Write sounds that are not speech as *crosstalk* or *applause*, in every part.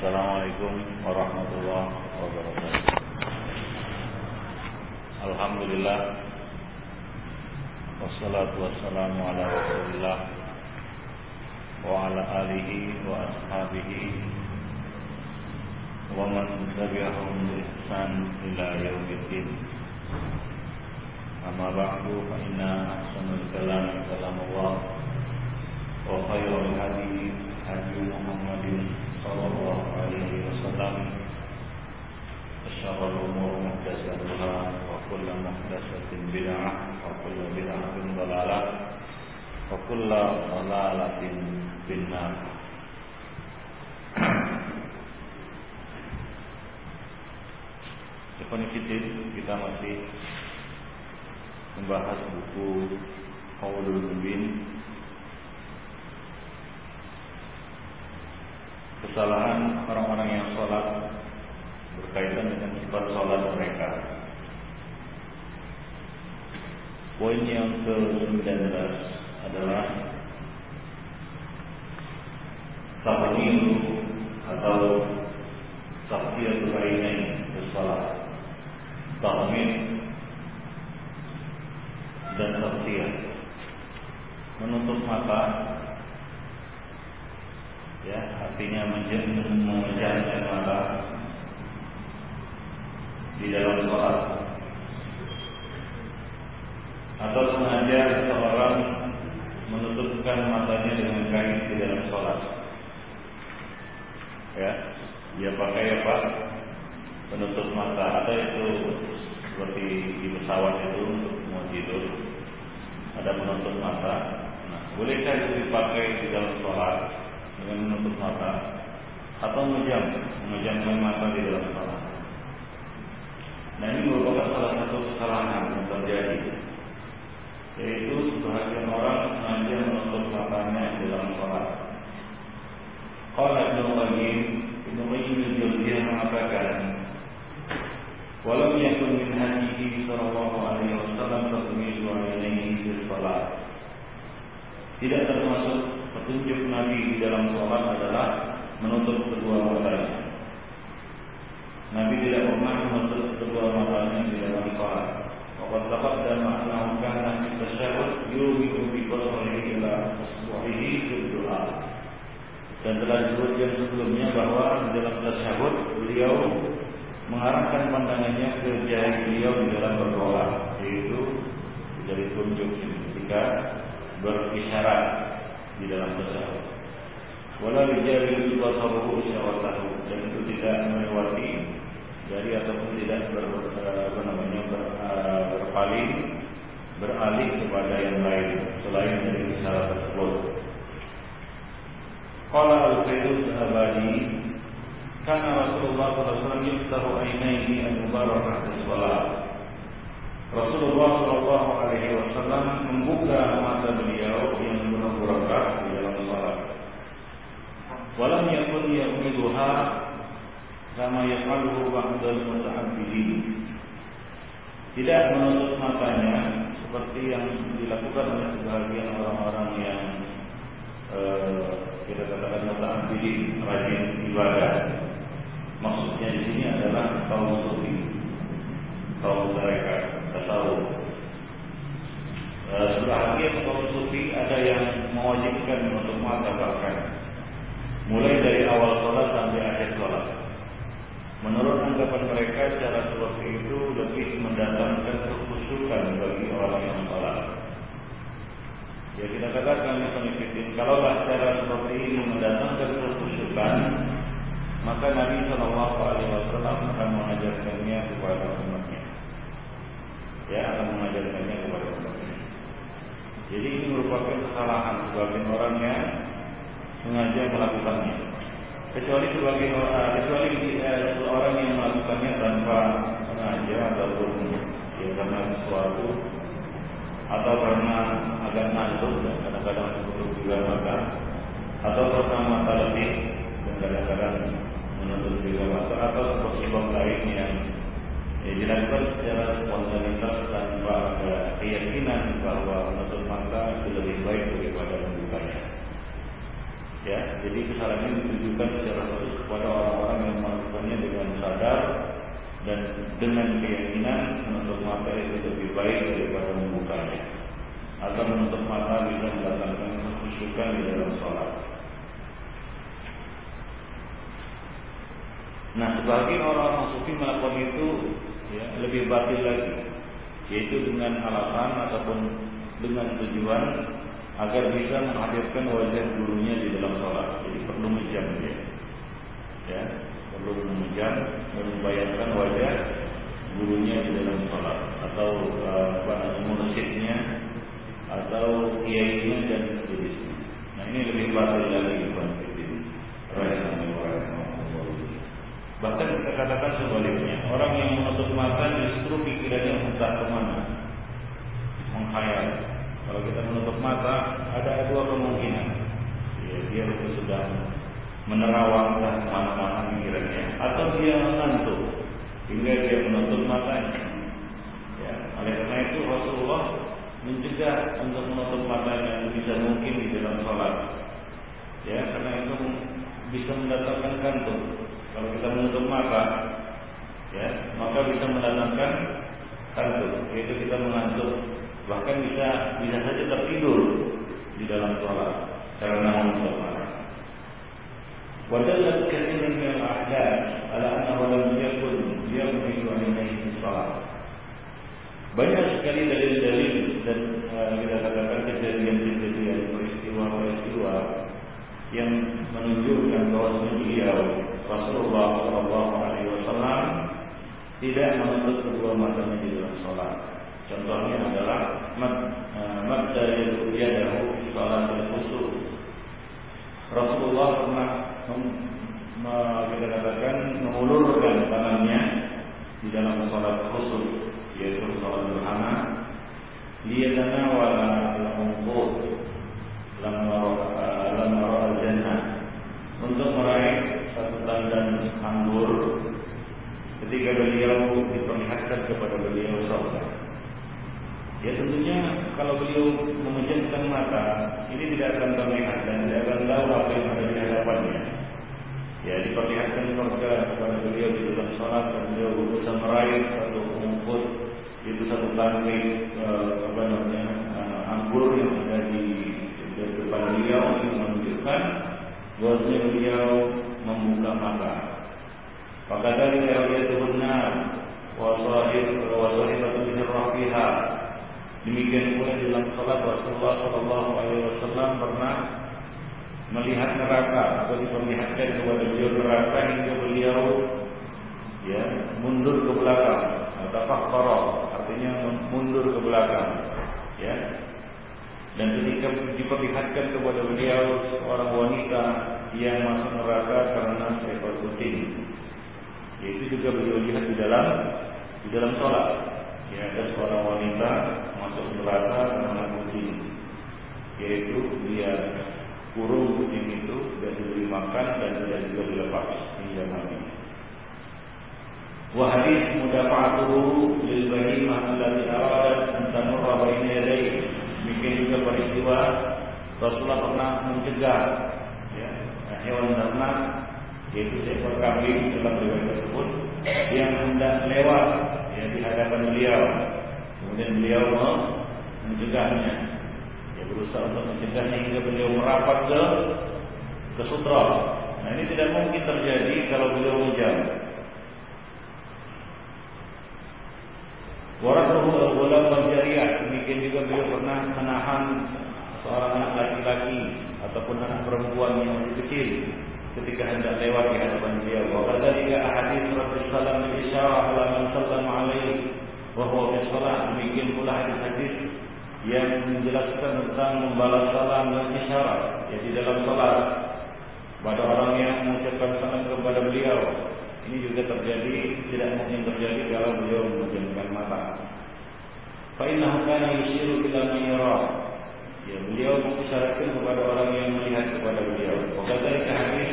Assalamualaikum warahmatullahi wabarakatuh. Alhamdulillah Wassalatu wassalamu ala rasulillah Wa ala alihi wa ashabihi Wa man tabi'ahum bi ihsan ila yaumiddin Amma ba'du fa inna ahsanul kalam kalam Allah Wa khairul hadi hadi Muhammadin sallallahu alaihi wasallam وشر الأمور محدثاتها وكل محدثة بدعة وكل بدعة ضلالة وكل ضلالة في النار kita masih membahas buku Qaulul Mubin Kesalahan orang-orang yang sholat berkaitan dengan sifat sholat mereka. Poin yang ke-19 adalah tahmil atau tahfiyatul ainain bersalat. Tahmil dan tahfiyah menutup mata ya artinya memejamkan mata di dalam sholat. Atau sengaja seorang menutupkan matanya dengan kain di dalam sholat. Ya dia pakai apa penutup mata. Ada itu seperti di pesawat itu mau tidur ada penutup mata. Nah bolehkah itu dipakai di dalam sholat menutup mata. Atau menjam menjamkan mata di dalam sholat Nah ini merupakan salah satu kesalahan yang terjadi. Yaitu sebagian orang sengaja menutup matanya dalam sholat Qala Ibn Qayyim Ibn Qayyim al-Jawziyah mengatakan Walam yakun min hadihi sallallahu alaihi wasallam tatmizu ainihi di sholat Tidak termasuk petunjuk Nabi di dalam sholat adalah menutup kedua matanya Nabi tidak pernah menutup kedua matanya di dalam salat. Waqad taqaddama annahu kana fi tasyahhud yumiku bi basarihi ila asbu'ihi fi doa. Dan telah disebutkan sebelumnya bahwa di dalam tasyahud beliau mengarahkan pandangannya ke jari beliau di dalam berdoa, yaitu dari tunjuk ketika berisyarat di dalam tasyahud. Wala bijari basaruhu isyaratahu dan itu tidak melewati dari ataupun tidak ber, apa namanya ber, berpaling beralih kepada yang lain selain dari isyarat tersebut. Qala al-Qaidus Abadi Karena Rasulullah SAW ainaihi al-mubarakah di salat. Rasulullah Shallallahu Alaihi Wasallam membuka mata beliau barakah di dalam salat. Walam yakun ya'miduha kama yaf'aluhu ba'dal muta'abbidin. Tidak menutup matanya seperti yang dilakukan oleh sebagian orang-orang yang eh, kita katakan muta'abbidin, rajin ibadah. Maksudnya di sini adalah kaum sufi, kaum mereka tasawuf. Eh, sebahagian kaum sufi ada yang mewajibkan mata bahkan mulai dari awal sholat sampai akhir sholat. Menurut anggapan mereka cara seperti itu lebih mendatangkan kekhusyukan bagi orang yang sholat. Ya kita katakan misalnya kalaulah cara seperti ini mendatangkan kekhusyukan, maka Nabi Shallallahu Alaihi Wasallam akan mengajarkannya kepada umatnya. Ya akan mengajarkannya kepada umatnya. Jadi ini merupakan kesalahan sebagian orang yang sengaja melakukannya. Kecuali sebagai uh, kecuali uh, seorang yang melakukannya tanpa sengaja ataupun ya karena sesuatu atau karena agak ngantuk dan kadang-kadang butuh juga mata atau karena mata dan kadang-kadang menuntut juga mata atau sebab lain yang ya, dilakukan secara spontanitas tanpa ada keyakinan bahwa menutup mata itu lebih baik daripada membukanya. Ya, jadi kesalahan ini ditujukan secara khusus kepada orang dan dengan keyakinan menutup mata itu lebih baik daripada membukanya atau menutup mata bisa mendatangkan kekhusyukan di dalam sholat. Nah, sebagian orang-orang sufi melakukan itu ya, lebih batil lagi, yaitu dengan alasan ataupun dengan tujuan agar bisa menghadirkan wajah gurunya di dalam sholat. Jadi perlu menjam dia, ya, perlu memejam dan membayangkan wajah gurunya di dalam sholat atau uh, apa namanya atau kiainya dan seterusnya. Nah ini lebih batil lagi konflik Bahkan kita katakan sebaliknya, orang yang menutup mata justru pikirannya entah ke mana, menghayal. Kalau kita menutup mata, ada dua kemungkinan. Ya, dia itu sedang menerawang dan ke mana-mana pikirannya. Atau dia mengantuk hingga dia menutup matanya. Ya, oleh karena itu Rasulullah mencegah untuk menutup matanya bisa mungkin di dalam sholat. Ya karena itu bisa mendatangkan kantuk kalau kita menutup mata ya maka bisa mendatangkan kantuk yaitu kita mengantuk bahkan bisa bisa saja tertidur di dalam sholat karena menutup mata ودلت كثير من الأحداث على أنه لم يكن يغمض عينيه في الصلاة banyak sekali dalil-dalil dan uh, kita katakan kejadian-kejadian peristiwa-peristiwa yang menunjukkan bahwa beliau Rasulullah Shallallahu Alaihi Wasallam tidak menutup kedua matanya di dalam sholat. Contohnya adalah mat dari yadahu sholat khusus. Rasulullah pernah kita katakan mengulurkan tangannya di dalam sholat khusus yaitu sholat berhana liyatanawala al-umqud lam al-jannah untuk meraih satu tandan anggur ketika beliau diperlihatkan kepada beliau surga. Ya tentunya kalau beliau memejamkan mata ini tidak akan terlihat dan tidak akan tahu apa yang ada di hadapannya ya diperlihatkan surga kepada beliau di dalam sholat dan beliau berusaha meraih satu rumput itu satu tangkai uh, apa namanya uh, anggur yang ada di, di depan beliau yang menunjukkan bahwasanya beliau membuka mata. Maka dari itu benar wasahib wasahibatu birrafiha demikian pula dalam salat Rasulullah Shallallahu Alaihi Wasallam pernah melihat neraka atau diperlihatkan kepada beliau neraka hingga beliau ya mundur ke belakang. Atau fakoro artinya mundur ke belakang ya. Dan ketika diperlihatkan kepada beliau seorang wanita yang masuk neraka karena seekor kucing. Yaitu juga beliau lihat di dalam di dalam sholat ya ada seorang wanita neraka karena kucing yaitu dia kurung kucing itu tidak diberi makan dan tidak juga dilepas hingga mati. Wa hadis mudafa'atuhu lil bahimah allati aradat an tamurra baina yadayhi. Demikian juga peristiwa Rasulullah pernah mencegah ya, hewan ternak yaitu seekor kambing dalam riwayat tersebut yang hendak lewat ya, di hadapan beliau. Kemudian beliau mencegahnya berusaha untuk mencegahnya hingga beliau merapat ke ke sutra. Nah ini tidak mungkin terjadi kalau beliau. Waratuhu al-ghulam wal jariyah. Demikian juga beliau pernah menahan seorang anak laki-laki ataupun anak perempuan yang masih kecil ketika hendak lewat di hadapan beliau. Wa kadzalika ahadits Rasulullah sallallahu alaihi wasallam isyarah ala man sallama alaihi wa huwa fi shalah. Demikian pula hadis-hadis yang menjelaskan tentang membalas salam dan isyarat. Ya di dalam salat pada orang yang mengucapkan salam kepada beliau ini juga terjadi tidak mungkin terjadi kalau beliau memejamkan mata. Fa innahu kana yushiru ila yara ya beliau mengisyaratkan kepada orang yang melihat kepada beliau. Wa kadzalika hadis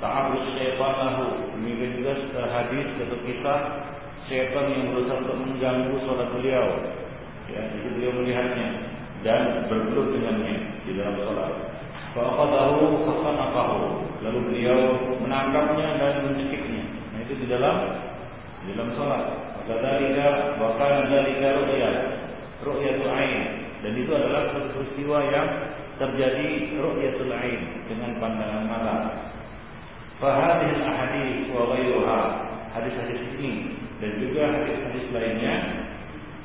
ta'arrus syaitan lahu demikian juga hadis atau kisah syaitan yang berusaha untuk mengganggu salat beliau ya, itu beliau melihatnya dan bergelut dengannya di dalam sholat. Faqadahu fasanaqahu. Lalu beliau menangkapnya dan mencekiknya. Nah itu di dalam di dalam salat. Maka dalika bahkan dalika ru'yah, ru'yatul ain dan itu adalah peristiwa yang terjadi ru'yatul ain dengan pandangan mata. Fahadhil ahadits wa ghairuha hadis-hadis ini dan juga hadis-hadis lainnya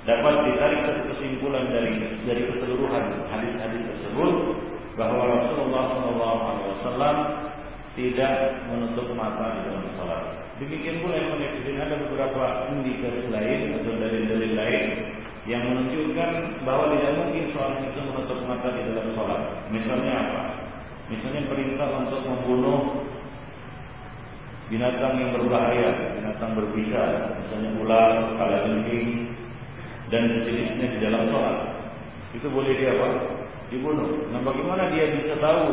dapat ditarik satu kesimpulan dari dari keseluruhan hadis-hadis tersebut bahwa Rasulullah SAW tidak menutup mata di dalam salat. Demikian pula yang menunjukkan ada beberapa indikasi lain atau dalil-dalil lain yang menunjukkan bahwa tidak mungkin seorang itu menutup mata di dalam salat. Misalnya apa? Misalnya perintah untuk membunuh binatang yang berbahaya, binatang berbisa, misalnya ular, kalajengking, dan sejenisnya di dalam sholat. Itu boleh dia apa? Dibunuh. Nah bagaimana dia bisa tahu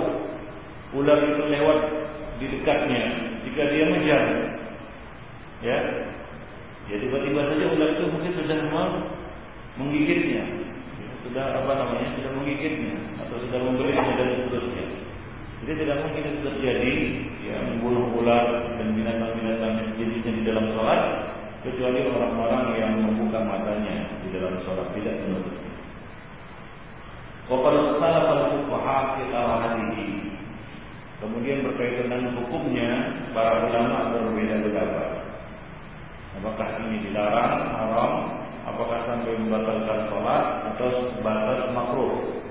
ular itu lewat di dekatnya jika dia mengejar? Ya, ya tiba-tiba saja ular itu mungkin sudah mau menggigitnya, ya, sudah apa namanya, sudah menggigitnya atau sudah membelitnya dan seterusnya. Jadi tidak mungkin itu terjadi ya membunuh ular dan binatang-binatang jenisnya di dalam sholat kecuali orang-orang yang membuka matanya dalam sholat tidak menutup. Waqad ikhtalafa al-fuqaha fi karahatihi. Kemudian berkaitan dengan hukumnya para ulama berbeda pendapat. Apakah ini dilarang, haram, apakah sampai membatalkan sholat atau sebatas makruh?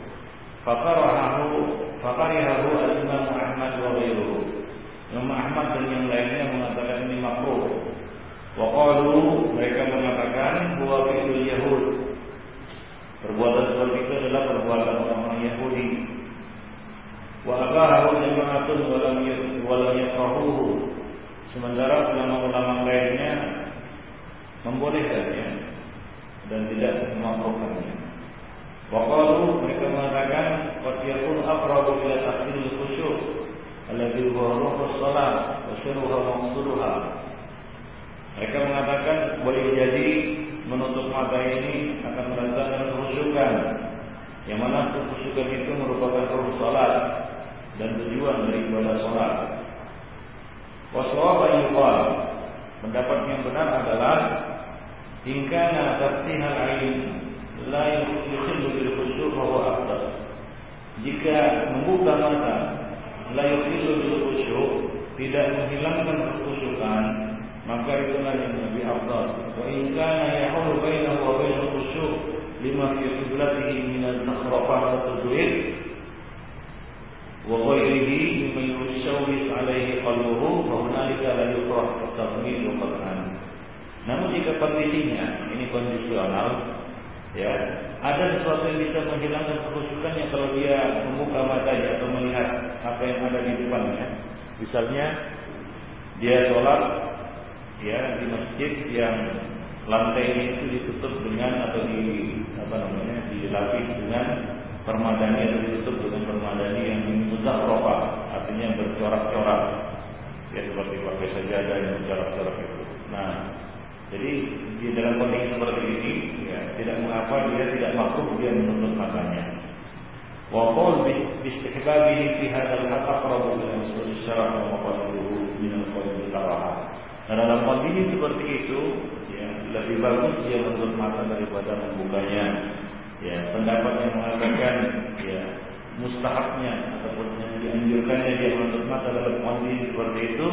Fakarahu fakarihahu al-Imam Ahmad wa ghairuhu. Imam Ahmad dan yang lainnya Waqalu mereka mengatakan bahwa fi'lul Yahud perbuatan seperti itu adalah perbuatan orang-orang Yahudi. Wa abahu jama'atun walam walam yakrahuhu. Sementara ulama-ulama lainnya membolehkannya dan tidak memakruhkannya. Waqalu mereka mengatakan qad yakun aqrabu ila tahsilil khusyuk alladhi huwa ruhus salat wa syirruha maqsuduha mereka mengatakan boleh jadi menutup mata ini akan merasakan kehusukan. Yang mana kehusukan itu merupakan ruh salat dan tujuan dari ibadah salat. Waswaba yuqal. Pendapat yang benar adalah ingkana taftihal ain la yukhillu bil khusyuk huwa afdal. Jika membuka mata la yukhillu bil khusyuk tidak menghilangkan kekhusyukan maka itulah yang lebih afdal. Wa in kana yahulu bainahu wa bainal khusyuk lima fi qiblatihi min al-nakhrafah wa tadwir wa ghayrihi mimma yushawwis alaihi qalbuhu fa hunalika la yukrah qad'an. Namun jika kondisinya ini kondisional ya, ada sesuatu yang bisa menghilangkan kekhusyukannya kalau dia membuka matanya atau melihat apa yang ada di depannya. Misalnya dia sholat ya di masjid yang lantainya itu ditutup dengan atau di apa namanya dilapis dengan permadani atau ditutup dengan permadani yang mudah ropa artinya bercorak-corak ya seperti pakai sajadah yang bercorak-corak itu. Nah, jadi di dalam kondisi seperti ini ya tidak mengapa dia tidak makruh dia menutup matanya. Haqq aqrabu ila usul syara' wa maqaluhu min al-qawl bil Nah dalam kondisi seperti itu, ya, lebih bagus dia menutup mata daripada membukanya. Ya, pendapat yang mengatakan ya mustahabnya ataupun yang dianjurkannya dia menutup mata dalam kondisi seperti itu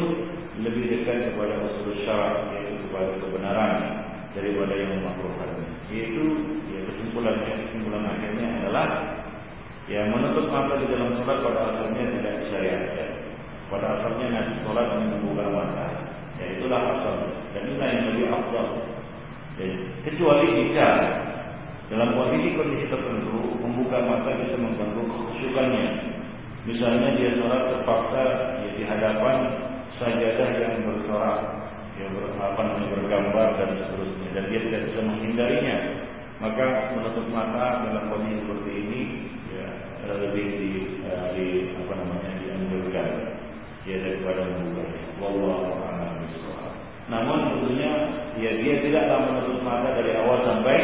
lebih dekat kepada usul syarat yaitu kepada kebenaran daripada yang memakruhkan. Yaitu ya kesimpulannya kesimpulan akhirnya adalah ya menutup mata di dalam sholat pada asalnya tidak disyariatkan. Pada asalnya nanti sholat membuka mata. Itulah asal dan inilah yang lebih afdal. Ya, kecuali jika dalam kondisi-kondisi tertentu membuka mata bisa mengganggu kekhusyukannya. Misalnya dia sholat terpaksa ya, di hadapan sajadah yang bersorak, yang ber, apa namanya bergambar dan seterusnya, dan dia tidak bisa menghindarinya. Maka menutup mata dalam kondisi seperti ini ya lebih di, uh, di apa namanya dianjurkan ya daripada membukanya. Wallahu namun tentunya ya dia tidaklah menutup mata dari awal sampai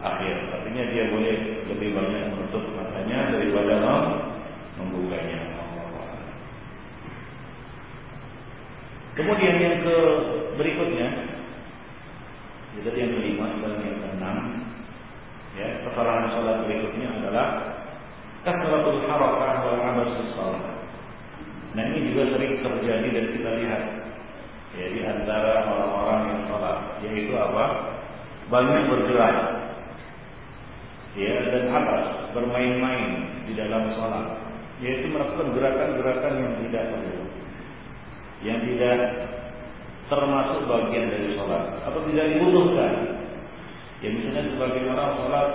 akhir. Artinya dia boleh lebih banyak menutup matanya daripada membukanya. Kemudian yang ke berikutnya Jadi yang kelima dan yang keenam, ya kesalahan sholat berikutnya adalah kasratul harakah wal sholat. Nah ini juga sering terjadi dan kita lihat ya antara orang-orang yang sholat, yaitu apa? Banyak bergerak, ya dan atas bermain-main di dalam sholat, yaitu melakukan gerakan-gerakan yang tidak perlu, yang tidak termasuk bagian dari sholat. Atau tidak dibutuhkan. Ya misalnya sebagian orang sholat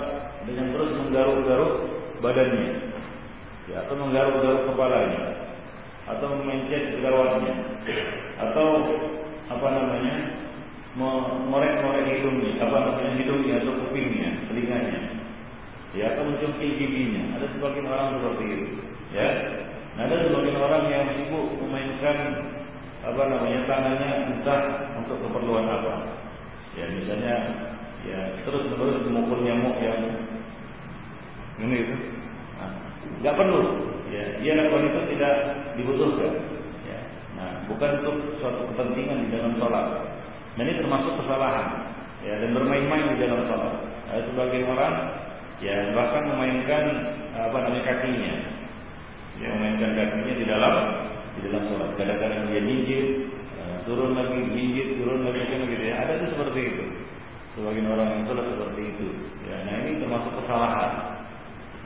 dengan terus menggaruk-garuk badannya, ya, atau menggaruk-garuk kepalanya, atau memencet jerawatnya, atau apa namanya mengorek-ngorek hidungnya, apa namanya hidungnya atau kupingnya, telinganya, ya atau mencungkil giginya. Ada sebagian orang seperti itu, ya. Nah, ada sebagian orang yang sibuk memainkan apa namanya tangannya entah untuk keperluan apa. Ya misalnya ya terus menerus memukul nyamuk yang ini itu, nah, nggak perlu. Ya, dia lakukan itu tidak dibutuhkan. Ya. Nah, bukan untuk suatu kepentingan di dalam sholat. Nah, ini termasuk kesalahan. Ya, dan bermain-main di dalam sholat. Ada sebagian orang ya bahkan memainkan apa namanya kakinya. Ya, memainkan kakinya di dalam di dalam sholat. Kadang-kadang dia minjit, uh, turun lagi, minjit, turun lagi, kan gitu ya. Ada itu seperti itu. Sebagian orang yang sholat seperti itu. Ya, nah ini termasuk kesalahan.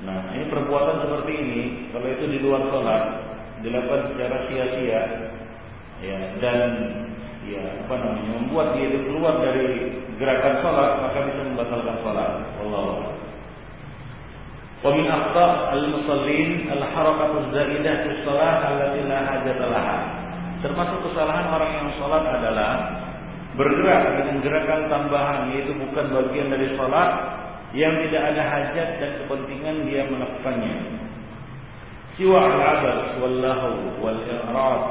Nah ini perbuatan seperti ini, kalau itu di luar sholat, dilakukan secara sia-sia, ya dan ya apa namanya membuat dia itu keluar dari gerakan sholat, maka bisa membatalkan sholat. Allah. ومن أخطاء المصلين الحركة الزائدة في الصلاة التي لا حاجة لها. Termasuk kesalahan orang yang sholat adalah bergerak dengan gerakan tambahan yaitu bukan bagian dari sholat yang tidak ada hajat dan kepentingan dia melakukannya. Siwa al-abas wallahu wal i'rad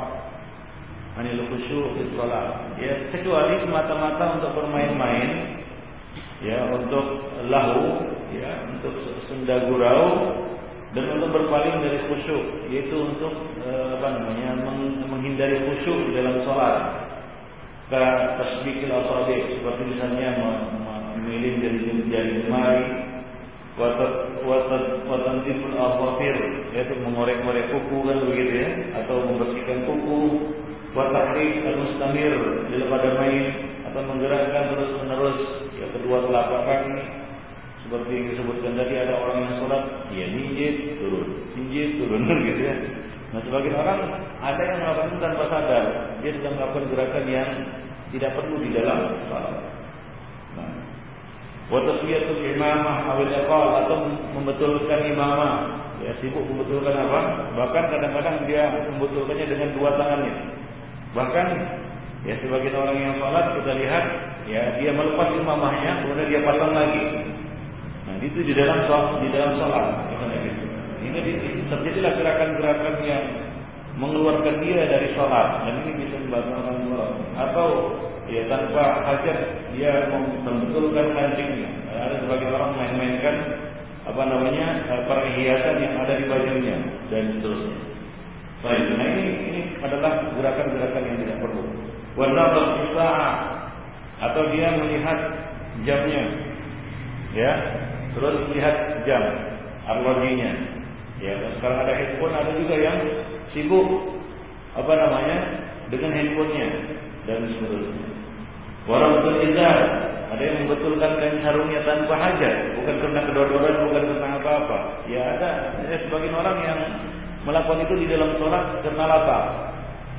anil khusyu' fi shalah. Ya, kecuali semata-mata untuk bermain-main ya untuk lahu ya untuk senda gurau dan untuk berpaling dari khusyuk yaitu untuk eh, apa namanya menghindari khusyuk dalam sholat ke tasbihil asabi seperti misalnya memilih dari jari jemari watat watat watantiful afafir yaitu mengorek-ngorek kuku kan begitu ya. Atau membersihkan kuku. Watahrik al-mustamir. Pada main. Atau menggerakkan terus menerus ya kedua telapak kaki. Seperti yang disebutkan tadi ada orang yang sholat, dia ninjit turun, ninjit turun *laughs* gitu ya. Nah sebagian orang ada yang melakukan tanpa sadar, dia sedang melakukan gerakan yang tidak perlu di dalam sholat. Nah, Wataswiyatul imamah awil iqal atau membetulkan imamah. Ya sibuk membetulkan apa? Bahkan kadang-kadang dia membetulkannya dengan dua tangannya. Bahkan ya sebagian orang yang sholat kita lihat ya dia melepas imamahnya kemudian dia pasang lagi itu di dalam sholat, di dalam sholat. Ini terjadilah gerakan-gerakan yang mengeluarkan dia dari sholat dan ini bisa membatalkan sholat. Atau ya tanpa hajat dia membetulkan kancingnya. Ada sebagian orang main-mainkan apa namanya eh, perhiasan yang ada di bajunya dan seterusnya. Baik, nah ini ini adalah gerakan-gerakan yang tidak perlu. Wanadar atau dia melihat jamnya, ya terus lihat jam arlojinya. Ya, sekarang ada handphone, ada juga yang sibuk apa namanya dengan handphonenya dan seterusnya. Orang betul izar, ada yang membetulkan kain sarungnya tanpa hajat, bukan karena kedodoran, bukan karena apa-apa. Ya ada, ya, sebagian orang yang melakukan itu di dalam sholat karena lapar.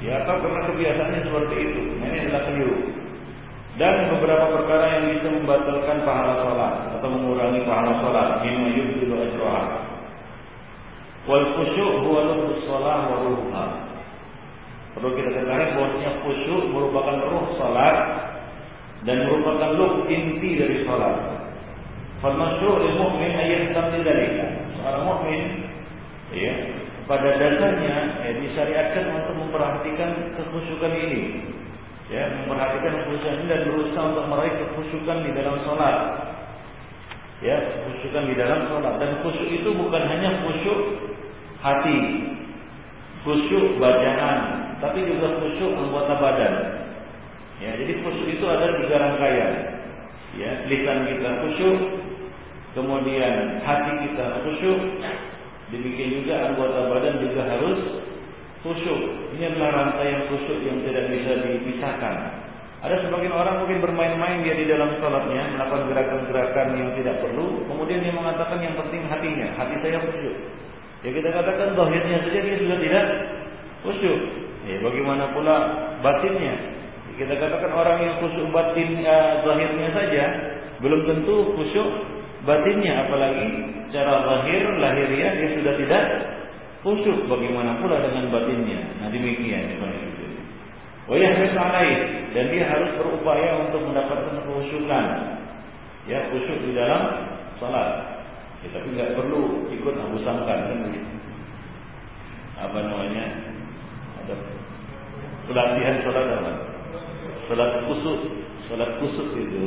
Ya atau karena kebiasaannya seperti itu. Nah, ini adalah keliru dan beberapa perkara yang bisa membatalkan pahala sholat atau mengurangi pahala sholat mimma yubtilu ajraha wal khusyuk huwa lubus sholat wa ruhha perlu kita ketahui bahwasanya khusyuk merupakan ruh sholat dan merupakan lub inti dari sholat fal masyru' lil mu'min ayat dzalika. Seorang mukmin ya pada dasarnya ya, disyariatkan untuk memperhatikan kekhusyukan ini. Ya memperhatikan khusyuk ini dan berusaha untuk meraih kekhusyukan di dalam sholat ya khusyukan di dalam sholat dan khusyuk itu bukan hanya khusyuk hati khusyuk bacaan tapi juga khusyuk anggota badan ya jadi khusyuk itu ada tiga rangkaian ya, lisan kita khusyuk, kemudian hati kita khusyuk, demikian juga anggota badan juga harus khusyuk. Ini adalah rantai yang khusyuk yang tidak bisa dipisahkan. Ada sebagian orang mungkin bermain-main dia di dalam sholatnya, melakukan gerakan-gerakan yang tidak perlu, kemudian dia mengatakan yang penting hatinya, hati saya khusyuk. Ya kita katakan zahirnya saja dia sudah tidak khusyuk. Ya, bagaimana pula batinnya? Ya, kita katakan orang yang khusyuk batin ya, zahirnya saja belum tentu khusyuk batinnya apalagi cara zahir lahiriah dia sudah tidak khusyuk bagaimana pula dengan batinnya. Nah demikian itu. Wayahris alaih dan dia harus berupaya untuk mendapatkan khusyukan. Ya, khusyuk di dalam salat. Ya, tapi nggak perlu ikut Abu Sangkan kan. Apa namanya? Ada pelatihan sholat apa? Sholat kusuk, sholat kusuk itu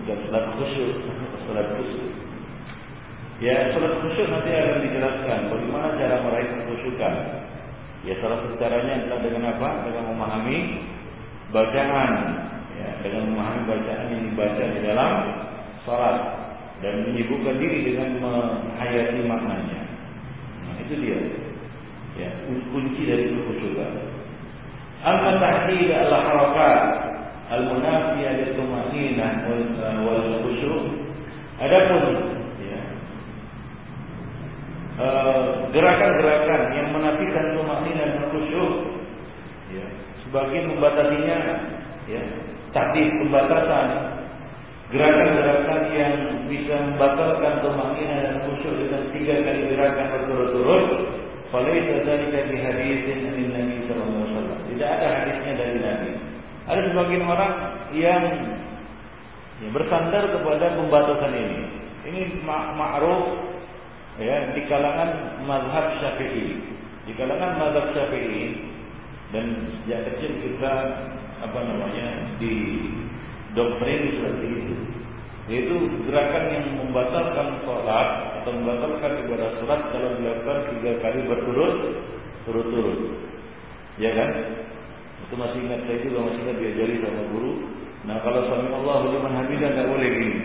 bukan sholat khusyuk, sholat *laughs* kusuk. Ya, sholat khusyuk nanti akan dijelaskan bagaimana cara meraih kekhusyukan. Ya, salah satu caranya adalah dengan apa? Dengan memahami bacaan, ya, dengan memahami bacaan yang dibaca di dalam sholat dan menyibukkan diri dengan menghayati maknanya. Nah, itu dia. Ya, kunci dari kekhusyukan. Amma tahdid al-harakat al-munafiyah lil-tumaninah wal khusyuk. Adapun ya, eh, gerakan-gerakan yang menafikan tumaninah dan khusyuk ya, sebagian membatasinya ya, tahdid pembatasan Gerakan-gerakan yang bisa membatalkan tumanina dan khusyuk dengan tiga kali gerakan berturut-turut, falaisa dzalika di hadisin dari Nabi sallallahu alaihi. Tidak ada hadisnya dari Nabi. Ada sebagian orang yang ya, bersandar kepada pembatasan ini. Ini ma'ruf ya di kalangan mazhab Syafi'i. Di kalangan mazhab Syafi'i dan sejak kecil kita apa namanya di doktrin seperti itu. Yaitu gerakan yang membatalkan sholat atau membatalkan ibadah sholat kalau dilakukan tiga kali berturut turut-turut ya kan? Itu masih ingat saya juga masih ingat diajari sama guru. Nah kalau sami Allah liman hamidah nggak boleh gini.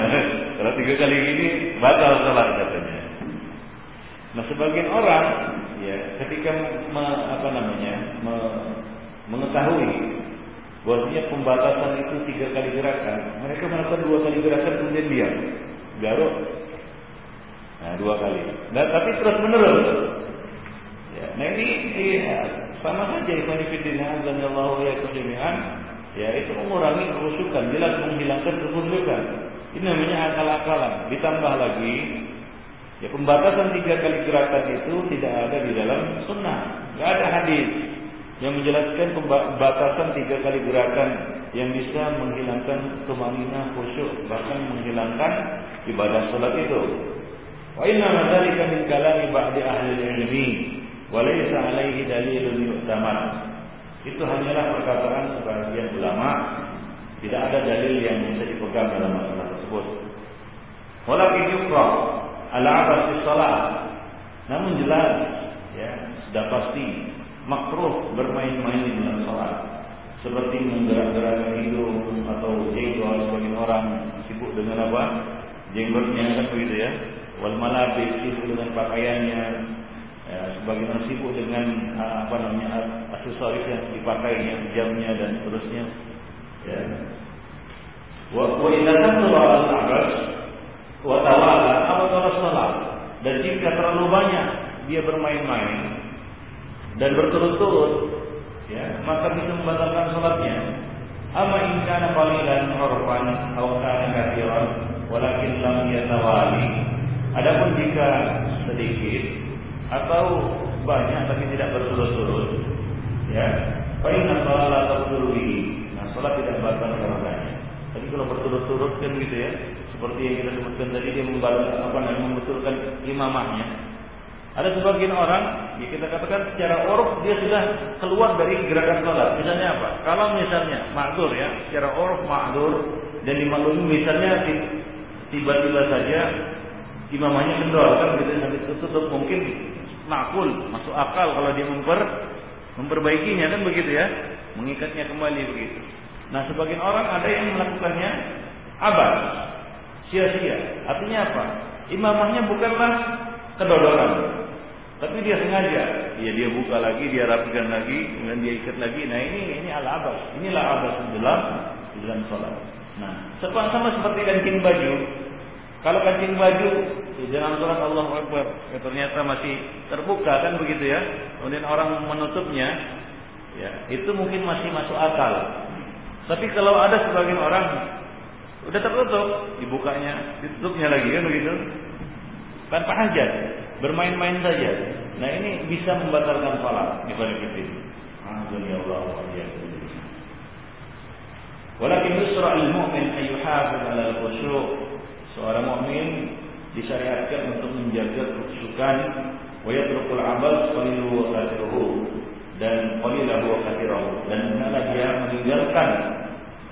*laughs* Kalau tiga kali gini batal sholat katanya. Nah sebagian orang ya ketika me, apa namanya me, mengetahui Bahwasanya pembatasan itu tiga kali gerakan. Mereka melakukan dua kali gerakan kemudian diam. Garuk. Nah, dua kali. Nah, tapi terus menerus. Ya, nah ini ya, sama saja Ibn Fidina dan Allah ya kesimian. Ya itu mengurangi kerusukan, jelas menghilangkan kerusukan. Ini namanya akal-akalan. Ditambah lagi, ya pembatasan tiga kali gerakan itu tidak ada di dalam sunnah, nggak ada hadis yang menjelaskan pembatasan tiga kali gerakan yang bisa menghilangkan tumanina khusyuk bahkan menghilangkan ibadah salat itu. Wa inna dzalika min kalami ba'di ahli ilmi wa laysa alaihi dalilun yu'tamad. Itu hanyalah perkataan sebagian ulama, tidak ada dalil yang bisa dipegang dalam masalah tersebut. Walakin yukra ala abas salat. Namun jelas ya, sudah pasti makruh bermain-main dalam sholat. Seperti menggerak-gerakkan hidung atau jenggot sebagian orang sibuk dengan apa? Jenggotnya kan begitu ya? Wal malabis sibuk dengan pakaiannya. Ya, sebagian orang sibuk dengan ah, apa namanya aksesoris yang dipakainya jamnya dan seterusnya. Ya. Wa wa idza al abas wa tawala apa sholat? Dan jika terlalu banyak dia bermain-main dan berturut-turut ya maka bisa membatalkan salatnya amma in kana qalilan urfan aw kana kathiran walakin lam yatawali. Adapun jika sedikit atau banyak tapi tidak berturut-turut ya fa inna salata tabtulu nah salat tidak batal karenanya tapi kalau berturut-turut kan gitu ya seperti yang kita sebutkan tadi dia membalas apa namanya membetulkan imamahnya ada sebagian orang, ya kita katakan secara uruf dia sudah keluar dari gerakan sholat. Misalnya apa? Kalau misalnya makdur ya, secara uruf makdur dan dimaklumi misalnya tiba-tiba saja imamahnya kendor kan gitu sampai tutup mungkin makul masuk akal kalau dia memper memperbaikinya kan begitu ya mengikatnya kembali begitu nah sebagian orang ada yang melakukannya Abad. Sia-sia. Artinya apa? Imamahnya bukanlah kedodoran. Tapi dia sengaja, ya dia buka lagi, dia rapikan lagi, kemudian dia ikat lagi. Nah ini ini ala abad. Inilah abad dalam dalam sholat. Nah, sama seperti kancing baju. Kalau kancing baju di dalam sholat Allah Akbar, ya, ternyata masih terbuka kan begitu ya. Kemudian orang menutupnya, ya itu mungkin masih masuk akal. Tapi kalau ada sebagian orang udah tertutup, dibukanya, ditutupnya lagi kan begitu, tanpa hajat, bermain-main saja. Nah ini bisa membatalkan sholat itu. Allah Walakin yusra al-mu'min an yuhafiz 'ala al-khusyu'. Seorang mukmin disyariatkan untuk menjaga kehusukan wa yatrukul amal qalilu wa kathiruhu dan qalilahu wa kathirahu dan hendaklah dia meninggalkan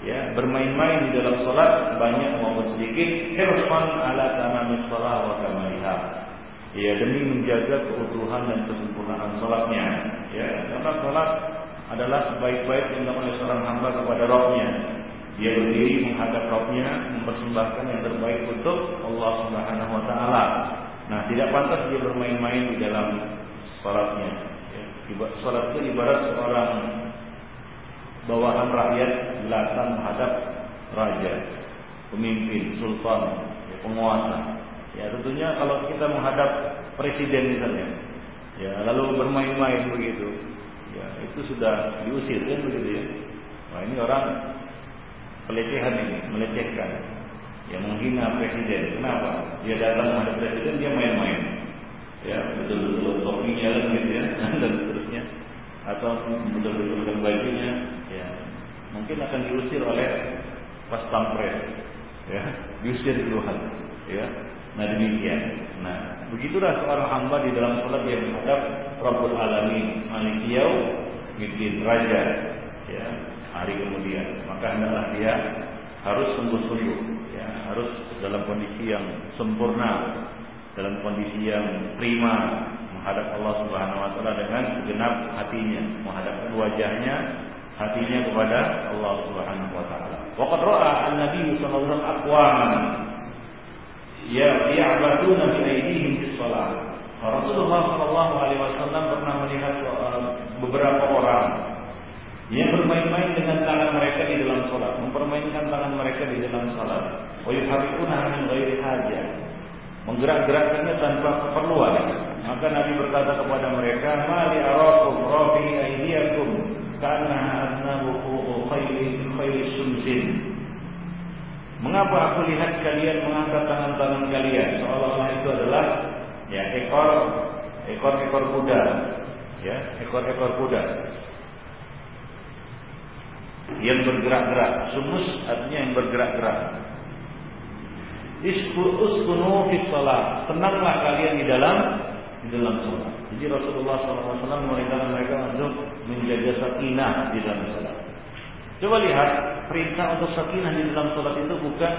ya bermain-main di dalam salat banyak maupun sedikit hirsan ala tamamis shalah wa kamaliha ya demi menjaga keutuhan dan kesempurnaan salatnya ya karena salat adalah sebaik-baik yang dilakukan oleh seorang hamba kepada Rabbnya. Dia berdiri menghadap Rabbnya, mempersembahkan yang terbaik untuk Allah Subhanahu Wa Taala. Nah, tidak pantas dia bermain-main di dalam salatnya. Ya, salat itu ibarat seorang bawahan rakyat belakang menghadap raja, pemimpin, sultan, ya, penguasa. Ya tentunya kalau kita menghadap presiden misalnya, ya lalu bermain-main begitu, ya itu sudah diusir kan begitu ya. Wah ini orang pelecehan ini, melecehkan, ya menghina presiden. Kenapa? Dia datang menghadap presiden dia main-main, ya betul-betul topinya kan gitu ya *laughs* dan seterusnya, atau betul-betul bajunya, ya mungkin akan diusir oleh pas pampres, ya diusir duluan, ya. Nah demikian. Nah begitulah seorang hamba di dalam sholat dia menghadap Rabbul Alamin Malik Yaumiddin Raja ya hari kemudian maka hendaklah dia harus sungguh-sungguh ya harus dalam kondisi yang sempurna dalam kondisi yang prima menghadap Allah Subhanahu wa taala dengan segenap hatinya menghadapkan wajahnya hatinya kepada Allah Subhanahu wa taala. Waqad ra'a an-nabi sallallahu alaihi wasallam ya ya'baduna bi aydihim fi shalah. Rasulullah Shallallahu Alaihi Wasallam pernah melihat beberapa orang yang bermain-main dengan tangan mereka di dalam sholat, mempermainkan tangan mereka di dalam sholat. Wayuharikuna min ghairi hajah, menggerak-gerakkannya tanpa keperluan. Maka Nabi berkata kepada mereka, "Mali arakum rafi aydiyakum karena Mengapa aku lihat kalian mengangkat tangan-tangan kalian seolah-olah itu adalah ya ekor ekor ekor kuda ya ekor ekor kuda yang bergerak-gerak sumus artinya yang bergerak-gerak Uskunu fi salat. Tenanglah kalian di dalam di dalam salat. Jadi Rasulullah SAW memerintahkan mereka untuk menjaga sakinah di dalam salat. Coba lihat perintah untuk sakinah di dalam salat itu bukan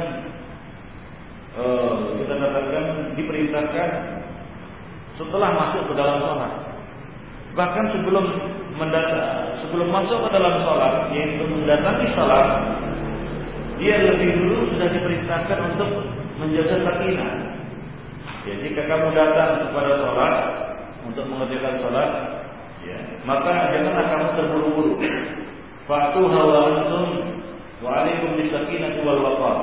uh, kita katakan diperintahkan setelah masuk ke dalam sholat. Bahkan sebelum mendatang, sebelum masuk ke dalam sholat, yaitu mendatangi sholat, dia lebih dulu sudah diperintahkan untuk menjaga sakinah. Ya, jika kamu datang kepada sholat untuk mengerjakan sholat, ya, maka janganlah kamu terburu-buru. Faktu hawa antum wa alaikum bisakinah wal waqar.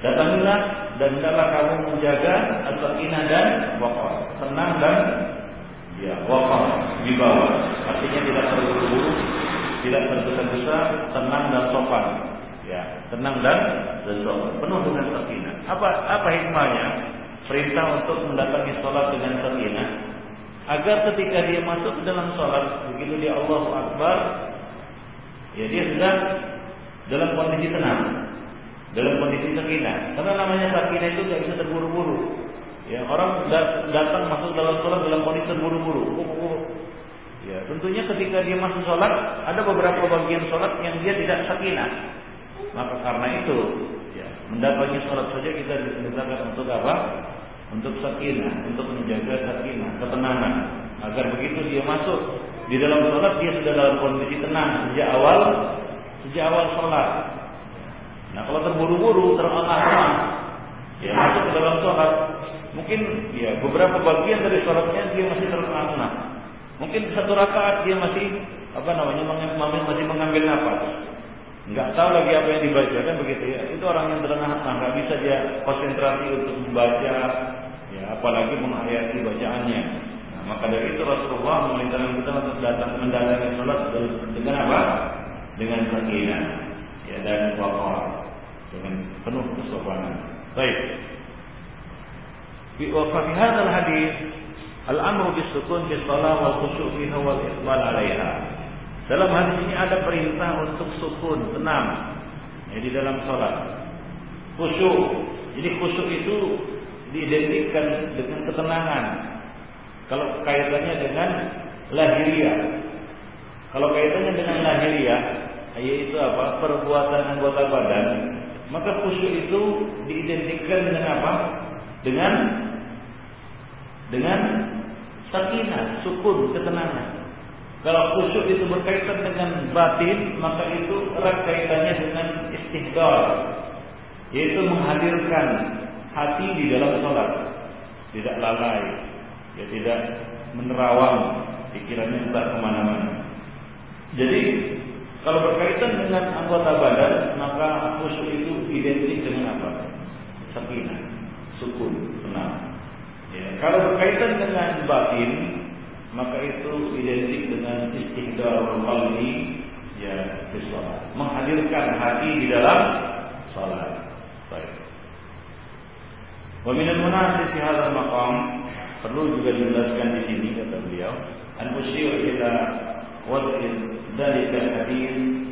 Datangilah dan hendaklah kamu menjaga as-sakinah dan waqar tenang dan ya wafat di bawah. Artinya tidak terburu-buru, tidak tergesa-gesa, tenang dan sopan. Ya, tenang dan dan sopan, penuh dengan sakinah. Apa apa hikmahnya? Perintah untuk mendatangi sholat dengan sakinah agar ketika dia masuk ke dalam sholat begitu dia Allahu Akbar ya dia sudah dalam kondisi tenang dalam kondisi sakinah karena namanya sakinah itu tidak bisa terburu-buru Ya, orang datang masuk dalam sholat dalam kondisi terburu-buru. Ya, tentunya ketika dia masuk sholat ada beberapa bagian sholat yang dia tidak sakinah. Maka karena itu, ya, mendatangi sholat saja kita diperintahkan untuk apa? Untuk sakinah, untuk menjaga sakinah, ketenangan. Agar begitu dia masuk di dalam sholat dia sudah dalam kondisi tenang sejak awal, sejak awal sholat. Nah kalau terburu-buru, terengah-engah, ya masuk ke dalam sholat, mungkin ya beberapa bagian dari sholatnya dia masih terengah-engah. Mungkin satu rakaat dia masih apa namanya masih mengambil nafas. Nggak tahu lagi apa yang dibaca kan begitu ya. Itu orang yang terengah-engah, nggak bisa dia konsentrasi untuk membaca, ya apalagi menghayati bacaannya. Maka dari itu Rasulullah memerintahkan kita untuk datang mendatangi sholat dengan apa? Dengan sakinah, ya dan waqar dengan penuh kesopanan. Baik. Fi wa fi hadzal hadis al-amru bis-sukun bis shalah wal khusyu' fiha wal iqbal 'alaiha. Dalam hadis ini ada perintah untuk sukun, tenang ya, di dalam salat. Khusyuk. Jadi khusyuk itu diidentikan dengan ketenangan. Kalau kaitannya dengan lahiriah. Kalau kaitannya dengan lahiriah, yaitu apa? Perbuatan anggota badan maka khusyuk itu diidentikan dengan apa? Dengan dengan sakinah, sukun, ketenangan. Kalau khusyuk itu berkaitan dengan batin, maka itu erat kaitannya dengan istihdar, yaitu menghadirkan hati di dalam sholat, tidak lalai, ya tidak menerawang pikirannya entah ke mana-mana. Jadi kalau berkaitan dengan anggota badan, maka khusyuk itu identik dengan apa? Sakinah, sukun, tenang. Ya. Kalau berkaitan dengan batin, maka itu identik dengan istihdar qalbi ya di salat. Menghadirkan hati di dalam salat. Baik. Wa min al-munasib fi hadzal maqam Perlu juga dijelaskan di sini kata beliau, al-musyir ila wad'il dalika hadis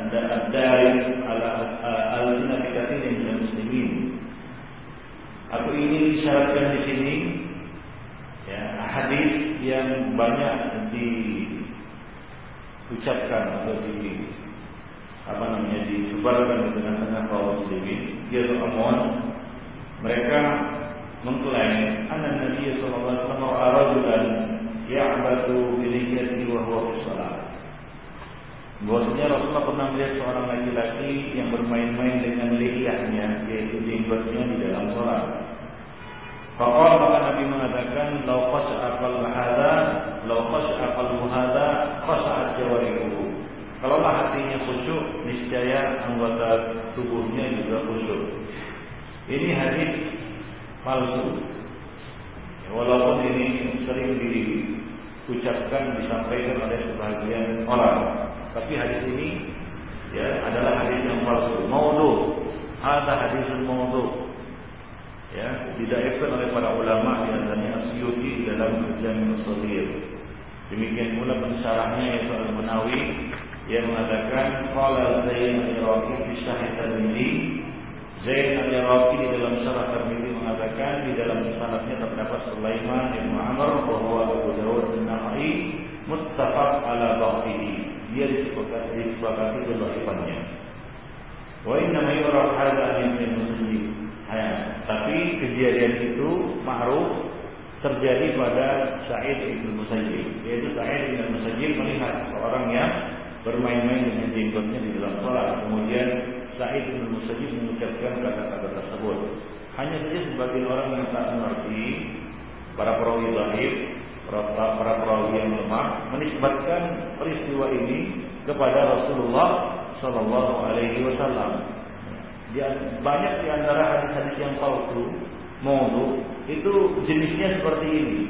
anda adai ala al-sina kita ini dan muslimin. Aku ingin isyaratkan di sini ya, hadis yang banyak diucapkan atau di apa namanya disebarkan di tengah-tengah kaum muslimin. Dia soal mereka mengklaim anak Nabi sallallahu alaihi wasallam rajulan ya'batu bi niyyati wa huwa fi Bahwasanya Rasulullah pernah melihat seorang laki-laki yang bermain-main dengan lihiyahnya, yaitu jenggotnya di dalam sholat. Fakal maka Nabi mengatakan, "Lau khas'a qalbu hadza, lau khas'a qalbu hadza, khas'at jawarihu." Kalaulah hatinya khusyuk, niscaya anggota tubuhnya juga khusyuk. Ini hadis palsu. Ya, walaupun ini sering diucapkan, disampaikan oleh sebagian orang. Tapi hadis ini ya adalah hadis yang palsu, maudhu. Ada hadis yang maudhu. Ya, didaifkan oleh para ulama di antaranya Asyuti dalam Jami' Shaghir. Demikian pula pensyarahnya yaitu Al-Munawi yang mengatakan qala Zain al-Iraqi fi Sahih Tirmidzi Zain al-Iraqi di dalam syarah Tirmidzi mengatakan di dalam sanadnya terdapat Sulaiman bin Amr bahwa Abu Dawud an-Nakhai muttafaq ala dhahrihi dia disepakati disepakati kedaifannya. Wa inna ma yuraf hadza min muslim. Ya, tapi kejadian itu ma'ruf terjadi pada Sa'id bin Musayyib. Yaitu Sa'id bin Musayyib melihat seorang yang bermain-main dengan jenggotnya di dalam sholat. Kemudian Sa'id bin Musayyib mengucapkan kata-kata tersebut. Hanya saja sebagian orang yang tak mengerti para perawi zahir para, perawi yang lemah menisbatkan peristiwa ini kepada Rasulullah Shallallahu Alaihi Wasallam. Banyak di antara hadis-hadis yang palsu, maudhu itu jenisnya seperti ini,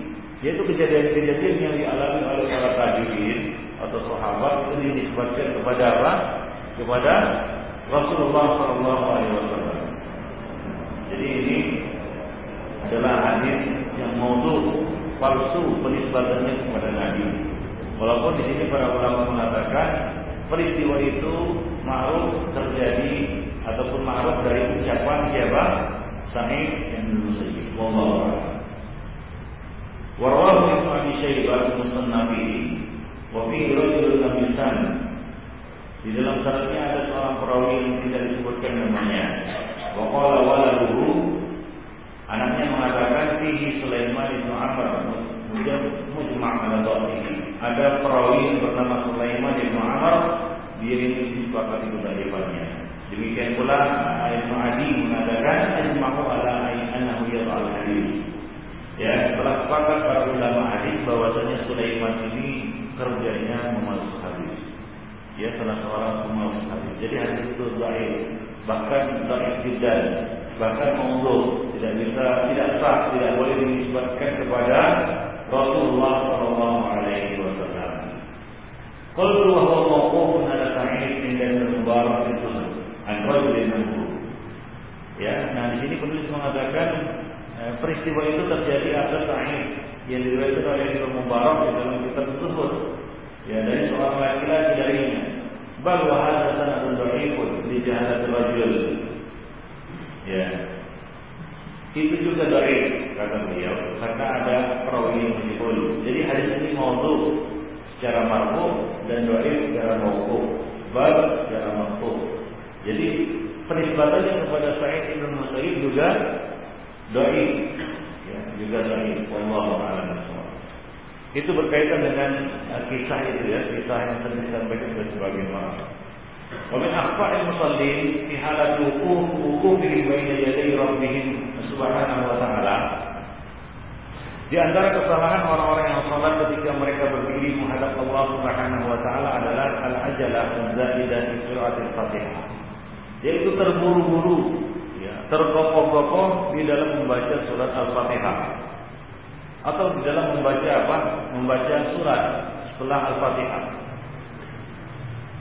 yaitu kejadian-kejadian yang dialami oleh para tabiin atau sahabat itu dinisbatkan kepada apa? Kepada Rasulullah Shallallahu Alaihi Wasallam. Jadi ini adalah hadis yang maudhu palsu penisbatannya kepada Nabi. Walaupun di sini para ulama mengatakan peristiwa itu ma'ruf terjadi ataupun ma'ruf dari ucapan siapa? Sa'id bin Musayyib. Wallahu a'lam. Warwahu Ibnu Abi Syaibah wa fi rajulun nabisan di dalam syaratnya ada seorang perawi yang tidak disebutkan namanya. Wa qala waladuhu Anaknya mengatakan fihi Sulaiman bin Amr kemudian mujma' ala dhatihi. Ada perawi yang bernama Sulaiman bin Amr dia ini disepakati kedaifannya. Demikian pula Ibnu Adi mengatakan ajma'u ala annahu yad'al hadis. Ya, telah sepakat para ulama hadis bahwasanya Sulaiman ini kerjanya memalsu hadis. Dia salah seorang pemalsu hadis. Jadi hadis itu dhaif, bahkan dhaif tidak, bahkan maudhu, tidak bisa, tidak sah, tidak boleh dinisbatkan kepada Rasulullah sallallahu alaihi wasallam. Qultu wa huwa mawqufun ala Sa'id bin Mubarak bin an rajulin anhu. Ya, nah di sini penulis mengatakan eh, peristiwa itu terjadi atas Sa'id yang diriwayatkan oleh Ibnu Mubarak di dalam kitab tersebut. Ya, dari seorang laki-laki darinya. Bal wa hadza sanadun dhaifun li jahalat rajul. Ya. Itu juga dhaif kata beliau karena ada perawi yang menyebut. Jadi hadis ini maudhu secara marfu dan dhaif secara mauquf. Bal secara marfu. Jadi penisbatannya kepada Sa'id bin Musayyib juga doi, ya, juga doi. Wallahu a'lam Itu berkaitan dengan uh, kisah itu ya, kisah yang tadi disampaikan sebagian orang. Wa min aqfa'il musallin fi halat wuquf wuqufihim baina yaday rabbihim subhanahu wa ta'ala. Di antara kesalahan orang-orang yang salat ketika mereka berdiri menghadap Allah Subhanahu wa taala adalah al-ajalah zaidah fi qira'atil Fatihah yaitu terburu-buru, ya, tergopoh-gopoh di dalam membaca surat Al-Fatihah atau di dalam membaca apa? Membaca surat setelah Al-Fatihah.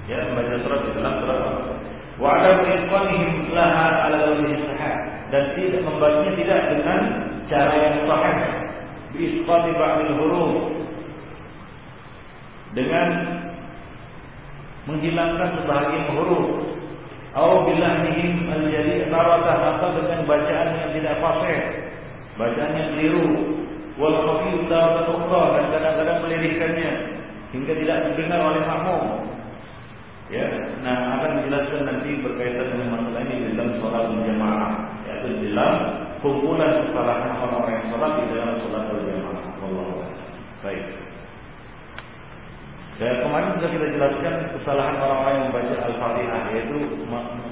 Ya, membaca surat di dalam surat Al-Fatihah. Wa ada iqanihim laha ala sahih dan tidak membacanya tidak dengan cara yang sahih bi isqati ba'dil huruf dengan menghilangkan sebahagian huruf Au bilahnihim taratah atau dengan bacaan yang tidak fasih, bacaan yang keliru, wal khafi taratah ukhra dan kadang-kadang melirihkannya hingga tidak didengar oleh makmum. Ya, nah akan dijelaskan nanti berkaitan dengan masalah ini dalam sholat berjamaah, yaitu dalam kumpulan kesalahan orang-orang yang sholat di dalam sholat berjamaah. Allah. Baik. Dan kemarin sudah kita jelaskan kesalahan orang-orang yang membaca Al-Fatihah yaitu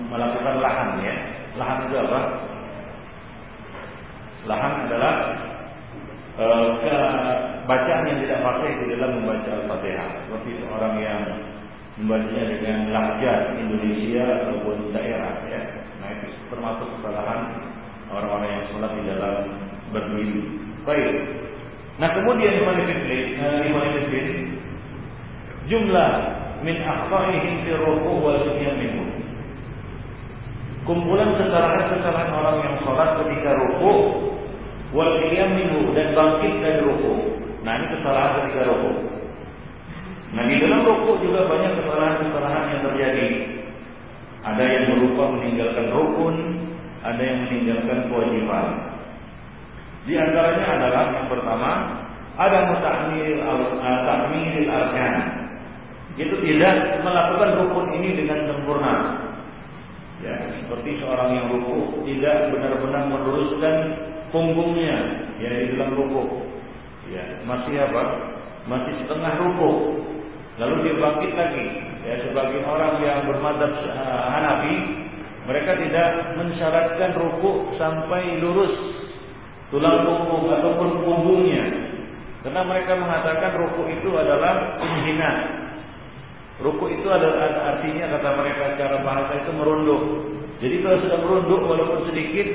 melakukan lahan ya. Lahan itu apa? Lahan adalah e, bacaan yang tidak fasih di dalam membaca Al-Fatihah. Seperti seorang yang membacanya dengan lahjat Indonesia ataupun daerah ya. Nah itu termasuk kesalahan orang-orang yang sholat di dalam berdiri. Baik. Nah kemudian di Malifidin, jumlah min akhtaihim fi ruku' wal qiyam Kumpulan kesalahan-kesalahan orang yang sholat ketika ruku wal qiyam dan bangkit dari ruku. Nah, ini kesalahan ketika ruku. Nah, di dalam ruku juga banyak kesalahan-kesalahan yang terjadi. Ada yang berupa meninggalkan rukun, ada yang meninggalkan kewajiban. Di antaranya adalah yang pertama, ada mutahmil al-tahmil arkan itu tidak melakukan rukun ini dengan sempurna. Ya, seperti seorang yang ruku tidak benar-benar meluruskan punggungnya ya di dalam ruku. Ya, masih apa? Masih setengah ruku. Lalu dia bangkit lagi. Ya, sebagai orang yang bermadhab Hanafi, mereka tidak mensyaratkan ruku sampai lurus tulang punggung ataupun punggungnya. Karena mereka mengatakan ruku itu adalah penghina Ruku itu ada, artinya kata mereka cara bahasa itu merunduk. Jadi kalau sudah merunduk walaupun sedikit,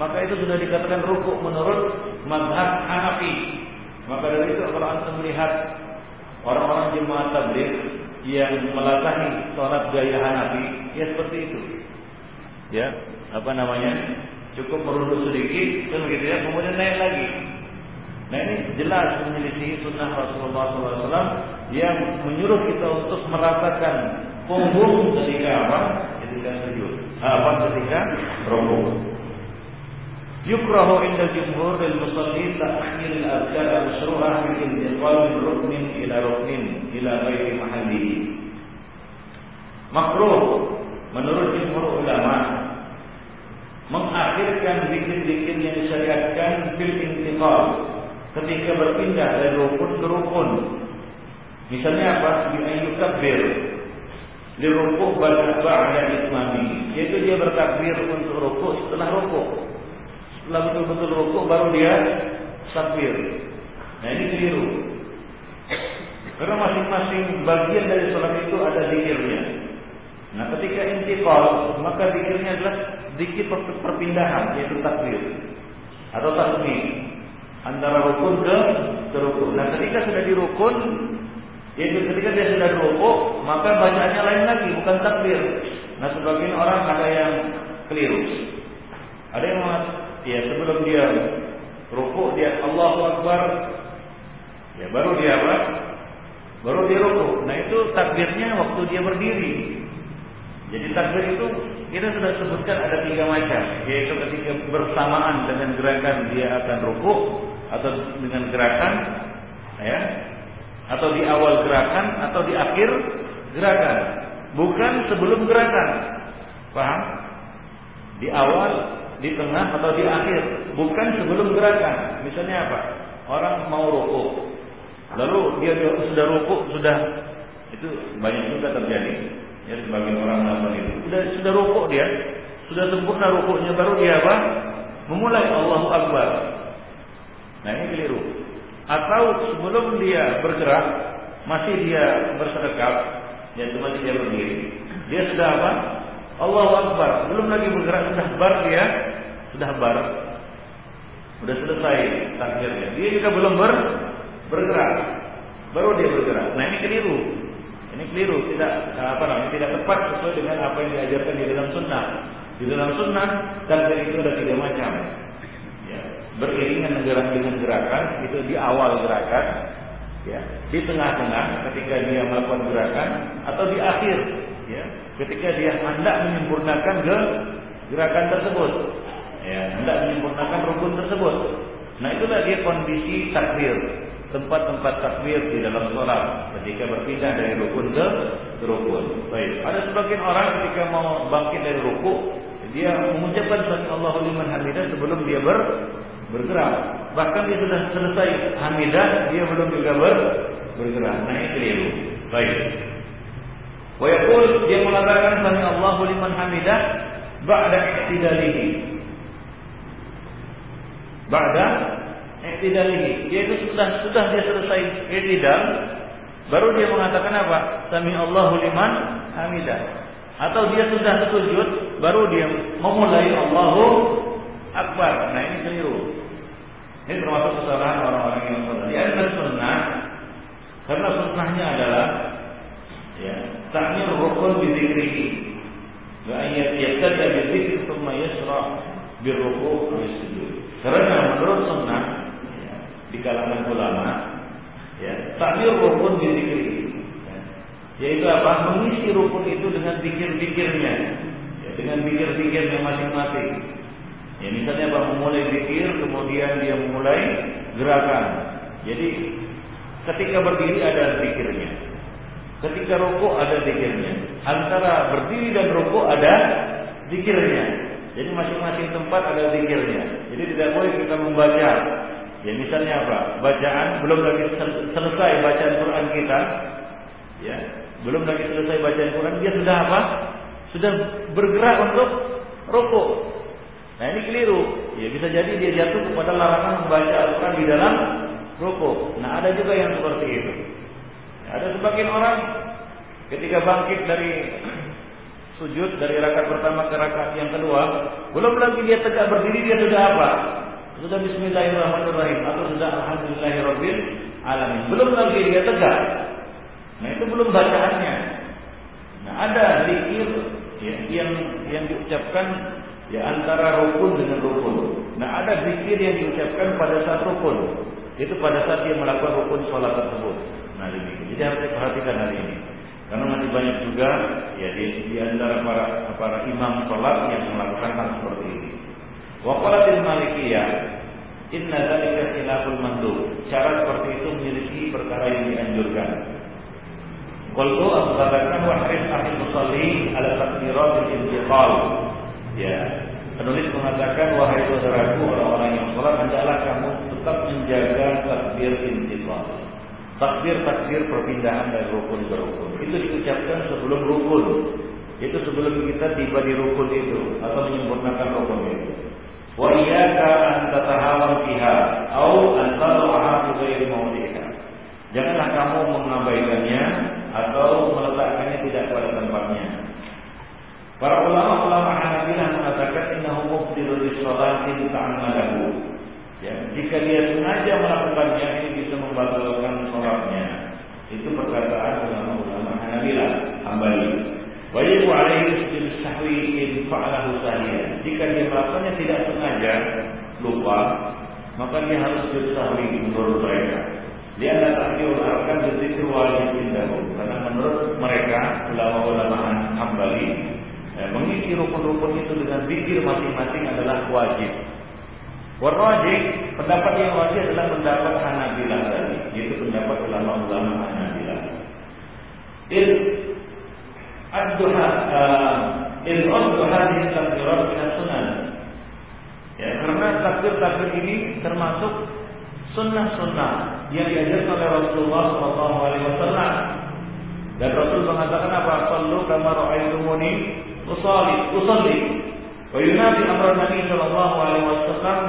maka itu sudah dikatakan ruku menurut madhab Hanafi. Maka dari itu kalau anda melihat orang-orang jemaah tabligh yang melatahi sholat gaya Hanafi, ya seperti itu. Ya, apa namanya? Cukup merunduk sedikit, kan begitu ya, kemudian naik lagi. Nah ini jelas menyelisih sunnah Rasulullah SAW yang menyuruh kita untuk merasakan punggung ketika apa? Ketika sujud. Apa ketika rukuk. Inda jumhur lil musallin ta'khir al-adhkar al-mashru'ah min intiqal min ruknin ila ruknin ila ghairi mahallihi. Makruh menurut jumhur ulama mengakhirkan zikir-zikir yang disyariatkan fil intiqal ketika berpindah dari rukun ke rukun. Misalnya apa? Bi ayyukabbir. lirukuk ba'da itmami yaitu dia bertakbir untuk rukuk setelah rukuk setelah betul-betul rukuk baru dia takbir nah ini keliru karena masing-masing bagian dari sholat itu ada zikirnya nah ketika intikal maka zikirnya adalah zikir perpindahan yaitu takbir atau tasbih antara rukun ke, ke rukun nah ketika sudah di rukun yaitu ketika dia sudah rukuk, maka bacaannya lain lagi, bukan takbir. Nah, sebagian orang ada yang keliru. Ada yang ya sebelum dia rukuk dia Allahu Akbar, ya baru dia apa? Baru dia rukuk. Nah itu takbirnya waktu dia berdiri. Jadi takbir itu kita sudah sebutkan ada tiga macam, yaitu ketika bersamaan dengan gerakan dia akan rukuk atau dengan gerakan ya atau di awal gerakan atau di akhir gerakan, bukan sebelum gerakan. Paham? Di awal, di tengah atau di akhir, bukan sebelum gerakan. Misalnya apa? Orang mau rukuk, lalu dia sudah rukuk, sudah itu banyak juga terjadi. Ya sebagian orang melakukan itu. Sudah sudah rukuk dia, sudah sempurna rukuknya baru dia apa? Memulai Allahu Akbar. Nah ini keliru atau sebelum dia bergerak masih dia bersedekap ya masih dia berdiri dia sudah apa Allahu Akbar. Belum lagi bergerak sudah bar dia sudah bar. Sudah selesai takbirnya. Dia juga belum ber, bergerak. Baru dia bergerak. Nah ini keliru. Ini keliru. Tidak apa namanya tidak tepat sesuai dengan apa yang diajarkan di dalam sunnah. Di dalam sunnah takbir itu ada tiga macam. Beriringan dengan dengan gerakan itu di awal gerakan. Ya di tengah-tengah ketika dia melakukan gerakan atau di akhir ya ketika dia hendak menyempurnakan gerakan tersebut ya hendak menyempurnakan rukun tersebut nah itulah dia kondisi takbir tempat-tempat takbir di dalam sholat ketika berpindah dari rukun ke, rukun baik ada sebagian orang ketika mau bangkit dari rukuk dia mengucapkan sami Allahu liman hamidah sebelum dia ber bergerak. Bahkan dia sudah selesai hamidah, dia belum juga ber, bergerak. Nah ini keliru. Baik. Wayakul dia mengatakan sami Allahu liman hamidah ba'da i'tidalihi. Ba'da i'tidalihi. Yaitu sudah sudah dia selesai i'tidal, baru dia mengatakan apa? Sami Allahu liman hamidah. Atau dia sudah sujud, baru dia memulai Allahu Akbar. Nah ini keliru. Ini termasuk kesalahan orang-orang yang sholat. Di antara sunnah, karena sunnahnya adalah ya takmir rukun bizikrihi. Wa ayat yabtada bizikr thumma yasra birruku' wa sujud. Karena menurut sunnah ya, di kalangan ulama ya takmir rukun bizikrihi. Ya, yaitu apa? Mengisi rukun itu dengan pikir-pikirnya, ya, dengan pikir-pikirnya masing-masing. Ya misalnya apa memulai zikir kemudian dia memulai gerakan. Jadi ketika berdiri ada zikirnya. Ketika rokok ada zikirnya. Antara berdiri dan rokok ada zikirnya. Jadi masing-masing tempat ada zikirnya. Jadi tidak boleh kita membaca. Ya misalnya apa? Bacaan belum lagi selesai bacaan Quran kita. Ya, belum lagi selesai bacaan Quran dia sudah apa? Sudah bergerak untuk rokok. Nah ini keliru. Ya bisa jadi dia jatuh kepada larangan membaca Al-Quran di dalam rukuk. Nah ada juga yang seperti itu. Ada sebagian orang ketika bangkit dari sujud dari rakaat pertama ke rakaat yang kedua, belum lagi dia tegak berdiri dia sudah apa? Sudah Bismillahirrahmanirrahim atau sudah Alhamdulillahirobbil alamin. Belum lagi dia tegak. Nah itu belum bacaannya. Nah ada zikir ya, yang yang diucapkan ya antara rukun dengan rukun. Nah ada zikir yang diucapkan pada saat rukun, itu pada saat dia melakukan rukun sholat tersebut. Nah demikian. Jadi harus diperhatikan hari ini. Karena masih banyak juga ya di, di antara para para imam sholat yang melakukan hal seperti ini. Waqalatil malikiyah Inna dzalika khilaful mandub. Cara seperti itu memiliki perkara yang dianjurkan. Qultu aku katakan wahris ahli musalli ala takbiratil intiqal Ya, penulis mengatakan wahai saudaraku orang-orang yang sholat hendaklah kamu tetap menjaga takbir intiqal. Takbir-takbir perpindahan dari rukun ke rukun. Itu diucapkan sebelum rukun. Itu sebelum kita tiba di rukun itu atau menyempurnakan rukun itu. Wa iyyaka an tatahawan fiha au an tad'aha fi ghairi mawdi'iha. Janganlah kamu mengabaikannya atau meletakkannya tidak pada tempatnya. Para ulama-ulama Hanabilah mengatakan innahu mubtilun li shalatin ta'ammalahu. Ya, jika dia sengaja melakukannya ini bisa membatalkan sholatnya. Itu perkataan ulama-ulama Hanabilah, Hambali. Wajib alaihi sujud sahwi in fa'alahu. Jika dia melakukannya tidak sengaja, lupa, maka dia harus sujud sahwi menurut mereka. Dia adalah takhirul arkan berzikir wajib indahu. Karena menurut mereka, ulama-ulama Hambali, ya, mengisi rukun-rukun itu dengan zikir masing-masing adalah wajib. Warwajib, pendapat yang wajib adalah pendapat Hanabilah tadi, yaitu pendapat ulama-ulama Hanabilah. Il ad-duha uh, il ad-duha sunan. Ya, karena takbir-takbir ini termasuk sunnah-sunnah yang diajarkan oleh Rasulullah Shallallahu Alaihi Wasallam. Dan Rasul mengatakan apa? Sallu kama ra'aitumuni usalli, usalli. وينادي أمر النبي صلى الله عليه وسلم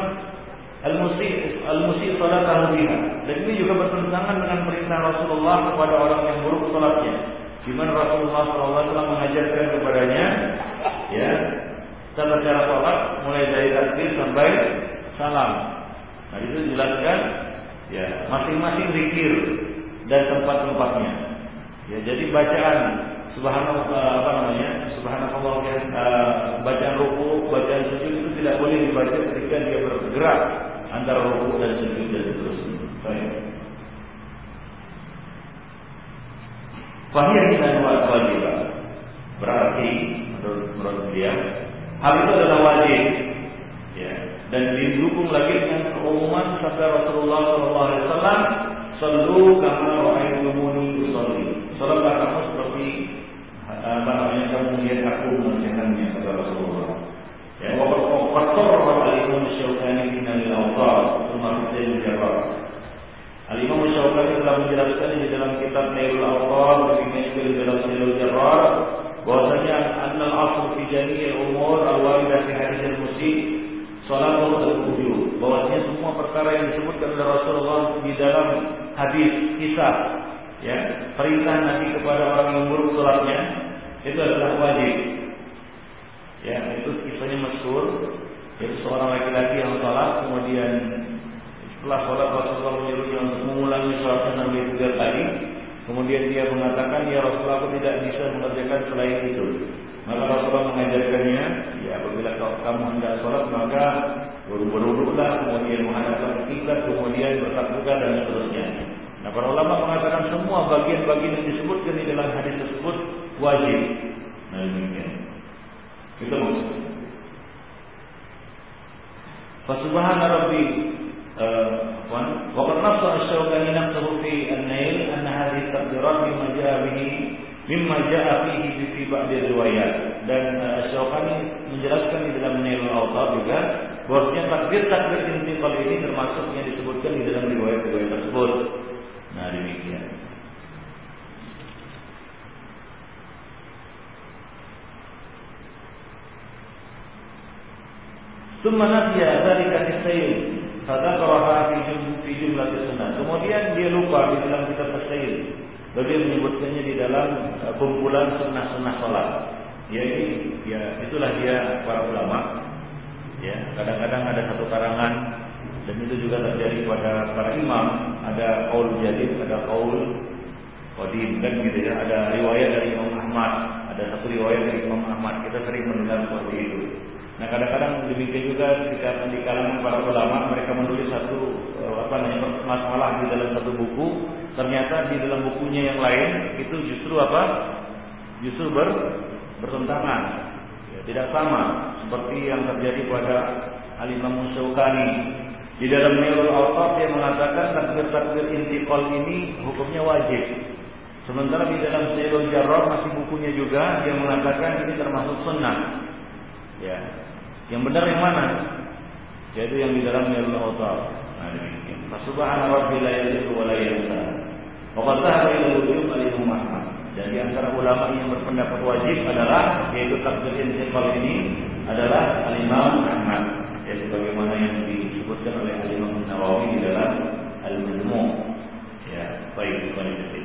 al-musi al-musi salatahu biha. Dan ini juga bertentangan dengan perintah Rasulullah kepada orang yang buruk salatnya. Di mana Rasulullah SAW mengajarkan kepadanya ya tata cara salat mulai dari takbir sampai salam. Nah itu dijelaskan ya masing-masing zikir dan tempat-tempatnya. Ya jadi bacaan subhanallah eh, apa namanya? Subhanallah uh, bacaan ruku bacaan sujud itu tidak boleh dibaca ketika dia bergerak antara ruku dan sujud dan seterusnya. Baik. Fahiyah kita wajib berarti menurut menurut dia hal itu adalah wajib. Ya. Dan didukung lagi dengan keumuman sabda Rasulullah SAW Sallu kama ra'aytumuni usolli. Salatlah kamu seperti Eh, apa namanya kamu melihat aku mengerjakannya kepada Rasulullah. Ya, oh, waqad qarraba al-Imam Syaukani min al-Awtar thumma qatil jawab. Al-Imam ini telah menjelaskan di dalam kitab Nailul Awtar bagaimana juga di dalam Nailul Jarrar bahwasanya annal asl fi jami'il umur al-wajib fi hadis al-musyi salat dan wujud. Bahwasanya semua perkara yang disebutkan oleh Rasulullah di dalam hadis kisah ya perintah Nabi kepada orang yang buruk salatnya itu adalah wajib. Ya, itu kisahnya masyhur yaitu seorang laki-laki yang salat kemudian setelah sholat Rasulullah menyuruhnya untuk mengulangi sholatnya Nabi tiga kali. Kemudian dia mengatakan, ya Rasulullah aku tidak bisa mengerjakan selain itu. Maka Rasulullah mengajarkannya, ya apabila kamu hendak sholat maka berwuduklah, kemudian menghadapkan kiblat, kemudian bertakbir dan seterusnya. Nah para ulama mengatakan semua bagian-bagian yang disebutkan di dalam hadis tersebut wajib. Nah demikian. Itu maksudnya. Fasubhana Rabbi وقد نص الشوكاني نفسه في النيل أن هذه التقديرات مما جاء به مما جاء فيه في بعض الروايات dan Syaukani menjelaskan di dalam Nailul Awtar juga bahwasanya takbir-takbir intiqal ini termasuk yang disebutkan di dalam riwayat-riwayat tersebut. ثم نسي ذلك في السيل فذكرها في في جملة السنة. Kemudian dia lupa di dalam kitab As-Sail. Beliau menyebutkannya di dalam uh, kumpulan sunnah-sunnah salat. Ya ini ya itulah dia para ulama. Ya, kadang-kadang ada satu karangan dan itu juga terjadi pada para imam. Ada kaul jadid, ada kaul qadim kan gitu ya. Ada riwayat dari Imam Ahmad, ada satu riwayat dari Imam Ahmad. Kita sering mendengar seperti itu. Nah kadang-kadang demikian juga ketika di kalangan para ulama mereka menulis satu eh, apa namanya masalah di dalam satu buku, ternyata di dalam bukunya yang lain itu justru apa? Justru ber, bertentangan, ya, tidak sama seperti yang terjadi pada Al-Imam Di dalam Nailul Awqaf yang mengatakan takbir-takbir intikal ini hukumnya wajib. Sementara di dalam Sayyidul Jarrah masih bukunya juga yang mengatakan ini termasuk sunnah. Ya, yang benar yang mana? Yaitu yang di dalam Nailul Autar. Nah demikian. Subhana rabbil la yaliku wa la yansa. Waqad dhahaba ila wujub. Dan di antara ulama yang berpendapat wajib adalah yaitu takbir intiqal ini adalah al-Imam Ahmad. Ya sebagaimana yang disebutkan oleh al-Imam Nawawi di dalam Al-Majmu'. Ya, baik, baik.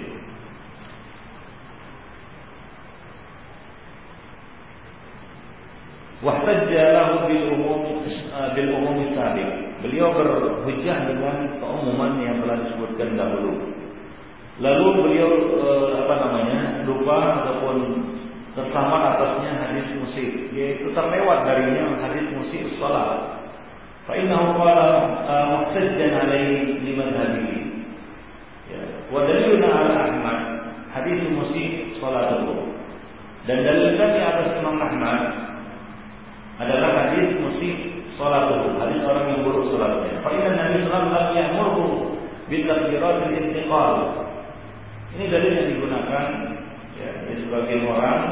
Wahtajja lahu bil umum bil umum sabiq. Beliau berhujjah dengan keumuman yang telah disebutkan dahulu. Lalu beliau eh, apa namanya lupa ataupun tersamar atasnya hadis musik, yaitu terlewat darinya hadis musik salat. Fa innahu qala muhtajjan alaihi liman hadhihi. Ya, wa ala Ahmad hadis musik salatuhu. Dan dalil kami atas Imam Ahmad adalah hadis musik salatuhu, hadis orang yang buruk salatnya. Fa inna Nabi sallallahu alaihi wasallam ya'muru bil takbiratil intiqal. Ini dalil yang digunakan ya, ya sebagai orang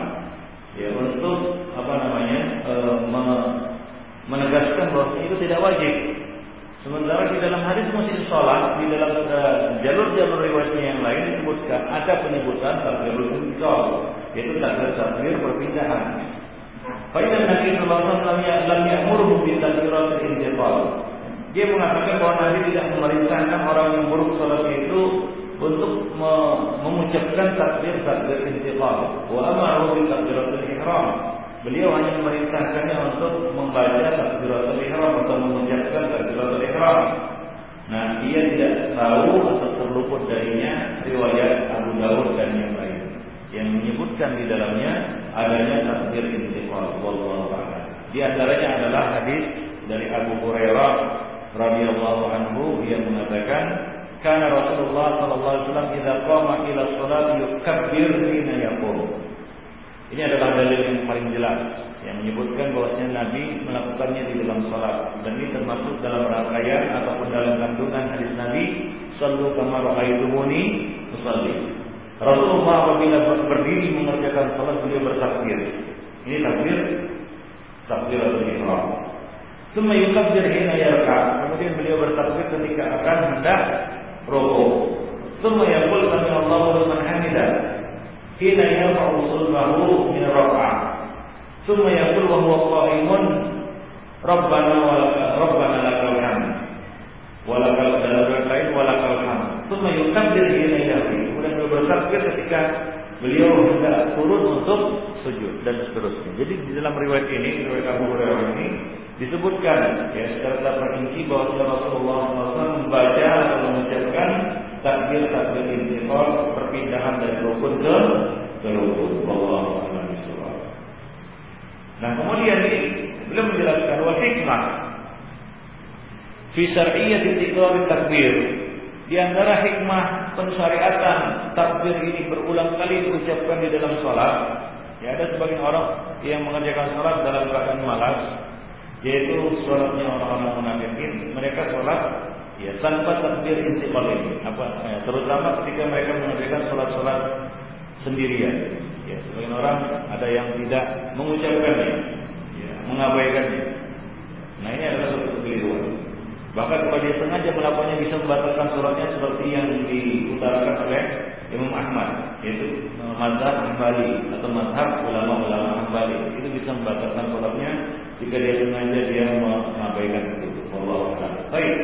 ya untuk apa namanya e, me, menegaskan bahwa itu tidak wajib. Sementara di dalam hadis musik sholat di dalam jalur-jalur uh, riwayatnya yang lain disebutkan ada penyebutan takbirul intiqal yaitu takbir takbir perpindahan. Faidan Nabi Sallallahu Alaihi Wasallam lam ya'muruhu bi takbiratil intiqal. Dia mengatakan bahwa Nabi tidak memerintahkan orang yang buruk salatnya itu untuk mengucapkan takbir takbir intiqal. Wa amaru bi takbiratil ihram. Beliau hanya memerintahkannya untuk membaca takbiratul ihram atau mengucapkan takbiratul ihram. Nah, dia tidak tahu atau terluput darinya riwayat Abu Dawud dan yang lain yang menyebutkan di dalamnya adanya takbir intiqal wallahu a'lam. Di antaranya adalah hadis dari Abu Hurairah radhiyallahu anhu yang mengatakan karena Rasulullah sallallahu alaihi wasallam idza qama ila shalat yukabbir hina yaqum. Ini adalah dalil yang paling jelas yang menyebutkan bahwasanya Nabi melakukannya di dalam salat dan ini termasuk dalam rangkaian ataupun dalam kandungan hadis Nabi sallu kama ra'aitumuni usalli. Rasulullah apabila berdiri mengerjakan salat beliau bertakbir. Ini takbir takbir atau ihram. Semua yukabbir hina yarka. Kemudian beliau bertakbir ketika akan hendak rukuk. Semua yaqul sami Allahu liman hamidah. Hina yarfa'u sulbahu min. Semua yaqul wa huwa qa'imun Rabbana wa Rabbana lakal hamd. Walakal dalam lain walakal hamd. Semua yukabbir yarka kemudian beliau bertakbir ketika beliau hendak turun untuk sujud dan seterusnya. Jadi di dalam riwayat ini, riwayat Abu Hurairah ini disebutkan ya secara terperinci bahwa Rasulullah SAW membaca atau mengucapkan takbir takbir intiqal perpindahan dari rukun ke ke rukun. Wallahu a'lam Nah kemudian ini beliau menjelaskan wal hikmah fi syar'iyyah intiqal takbir di antara hikmah pensyariatan takbir ini berulang kali diucapkan di dalam sholat. Ya ada sebagian orang yang mengerjakan sholat dalam keadaan malas, yaitu sholatnya orang-orang munafikin. Mereka sholat ya tanpa takbir intiqal ini. Apa? Ya, terutama ketika mereka mengerjakan sholat-sholat sendirian. Ya, sebagian orang ada yang tidak mengucapkannya, ya, mengabaikannya. Nah ini adalah suatu kekeliruan. Bahkan kalau dia sengaja melakukannya bisa membatalkan sholatnya seperti yang diutarakan oleh Imam Ahmad, yaitu eh, mazhab Hambali atau mazhab ulama-ulama Hambali. Itu bisa membatalkan sholatnya jika dia sengaja dia mengabaikan itu. Allah Baik.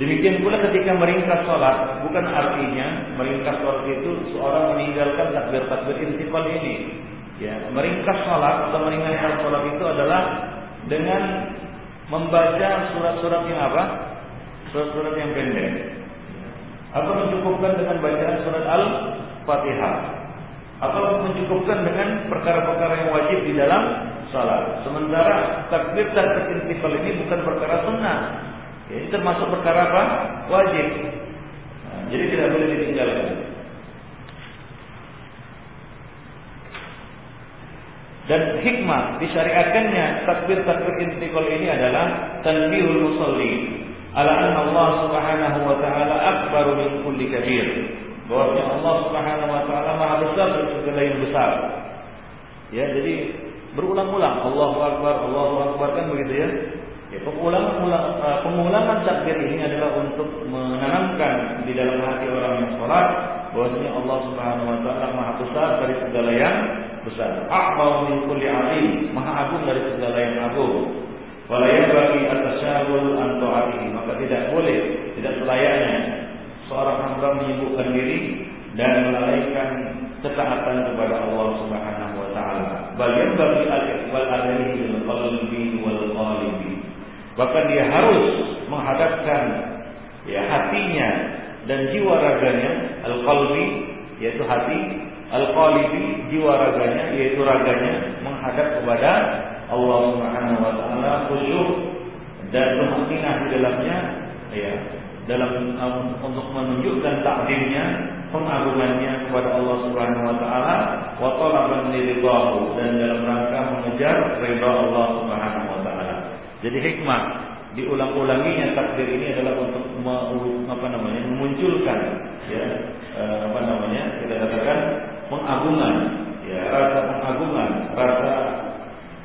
Demikian pula ketika meringkas sholat, bukan artinya meringkas sholat itu seorang meninggalkan takbir-takbir intikal ini. Ya, meringkas sholat atau meringankan sholat itu adalah dengan membaca surat-surat yang apa? Surat-surat yang pendek. Atau mencukupkan dengan bacaan surat Al-Fatihah. Atau mencukupkan dengan perkara-perkara yang wajib di dalam salat. Sementara takbir dan intifal ini bukan perkara sunnah. Ini termasuk perkara apa? Wajib. Nah, jadi tidak boleh ditinggalkan. Dan hikmah disyariatkannya takbir-takbir intiqal ini adalah tanbihul musalli ala anna Allah Subhanahu wa taala akbar min kulli kabir. Bahwa Allah Subhanahu wa taala Maha besar dari segala yang besar. Ya, jadi berulang-ulang Allahu akbar, Allahu akbar kan begitu ya. Ya, pengulangan uh, pengulangan takbir ini adalah untuk menanamkan di dalam hati orang yang sholat bahwasanya Allah Subhanahu wa taala Maha besar dari segala yang besar. Akbar min kulli azim, Maha agung dari segala yang agung. Wala bagi atasyahul an ta'atihi, maka tidak boleh, tidak selayaknya seorang hamba menyibukkan diri dan melalaikan ketaatan kepada Allah Subhanahu wa taala. Bal bagi al-iqbal alaihi bil qalbi wal qalbi Bahkan dia harus menghadapkan ya hatinya dan jiwa raganya al-qalbi yaitu hati al-qalibi jiwa raganya yaitu raganya menghadap kepada Allah Subhanahu wa taala khusyuk dan tumaninah di dalamnya ya dalam um, untuk menunjukkan takdirnya pengagungannya kepada Allah Subhanahu wa taala wa talaban dan dalam rangka mengejar ridha Allah Subhanahu wa taala. Jadi hikmah diulang-ulanginya takbir ini adalah untuk apa namanya memunculkan ya eh, apa namanya kita katakan pengagungan ya rasa pengagungan rasa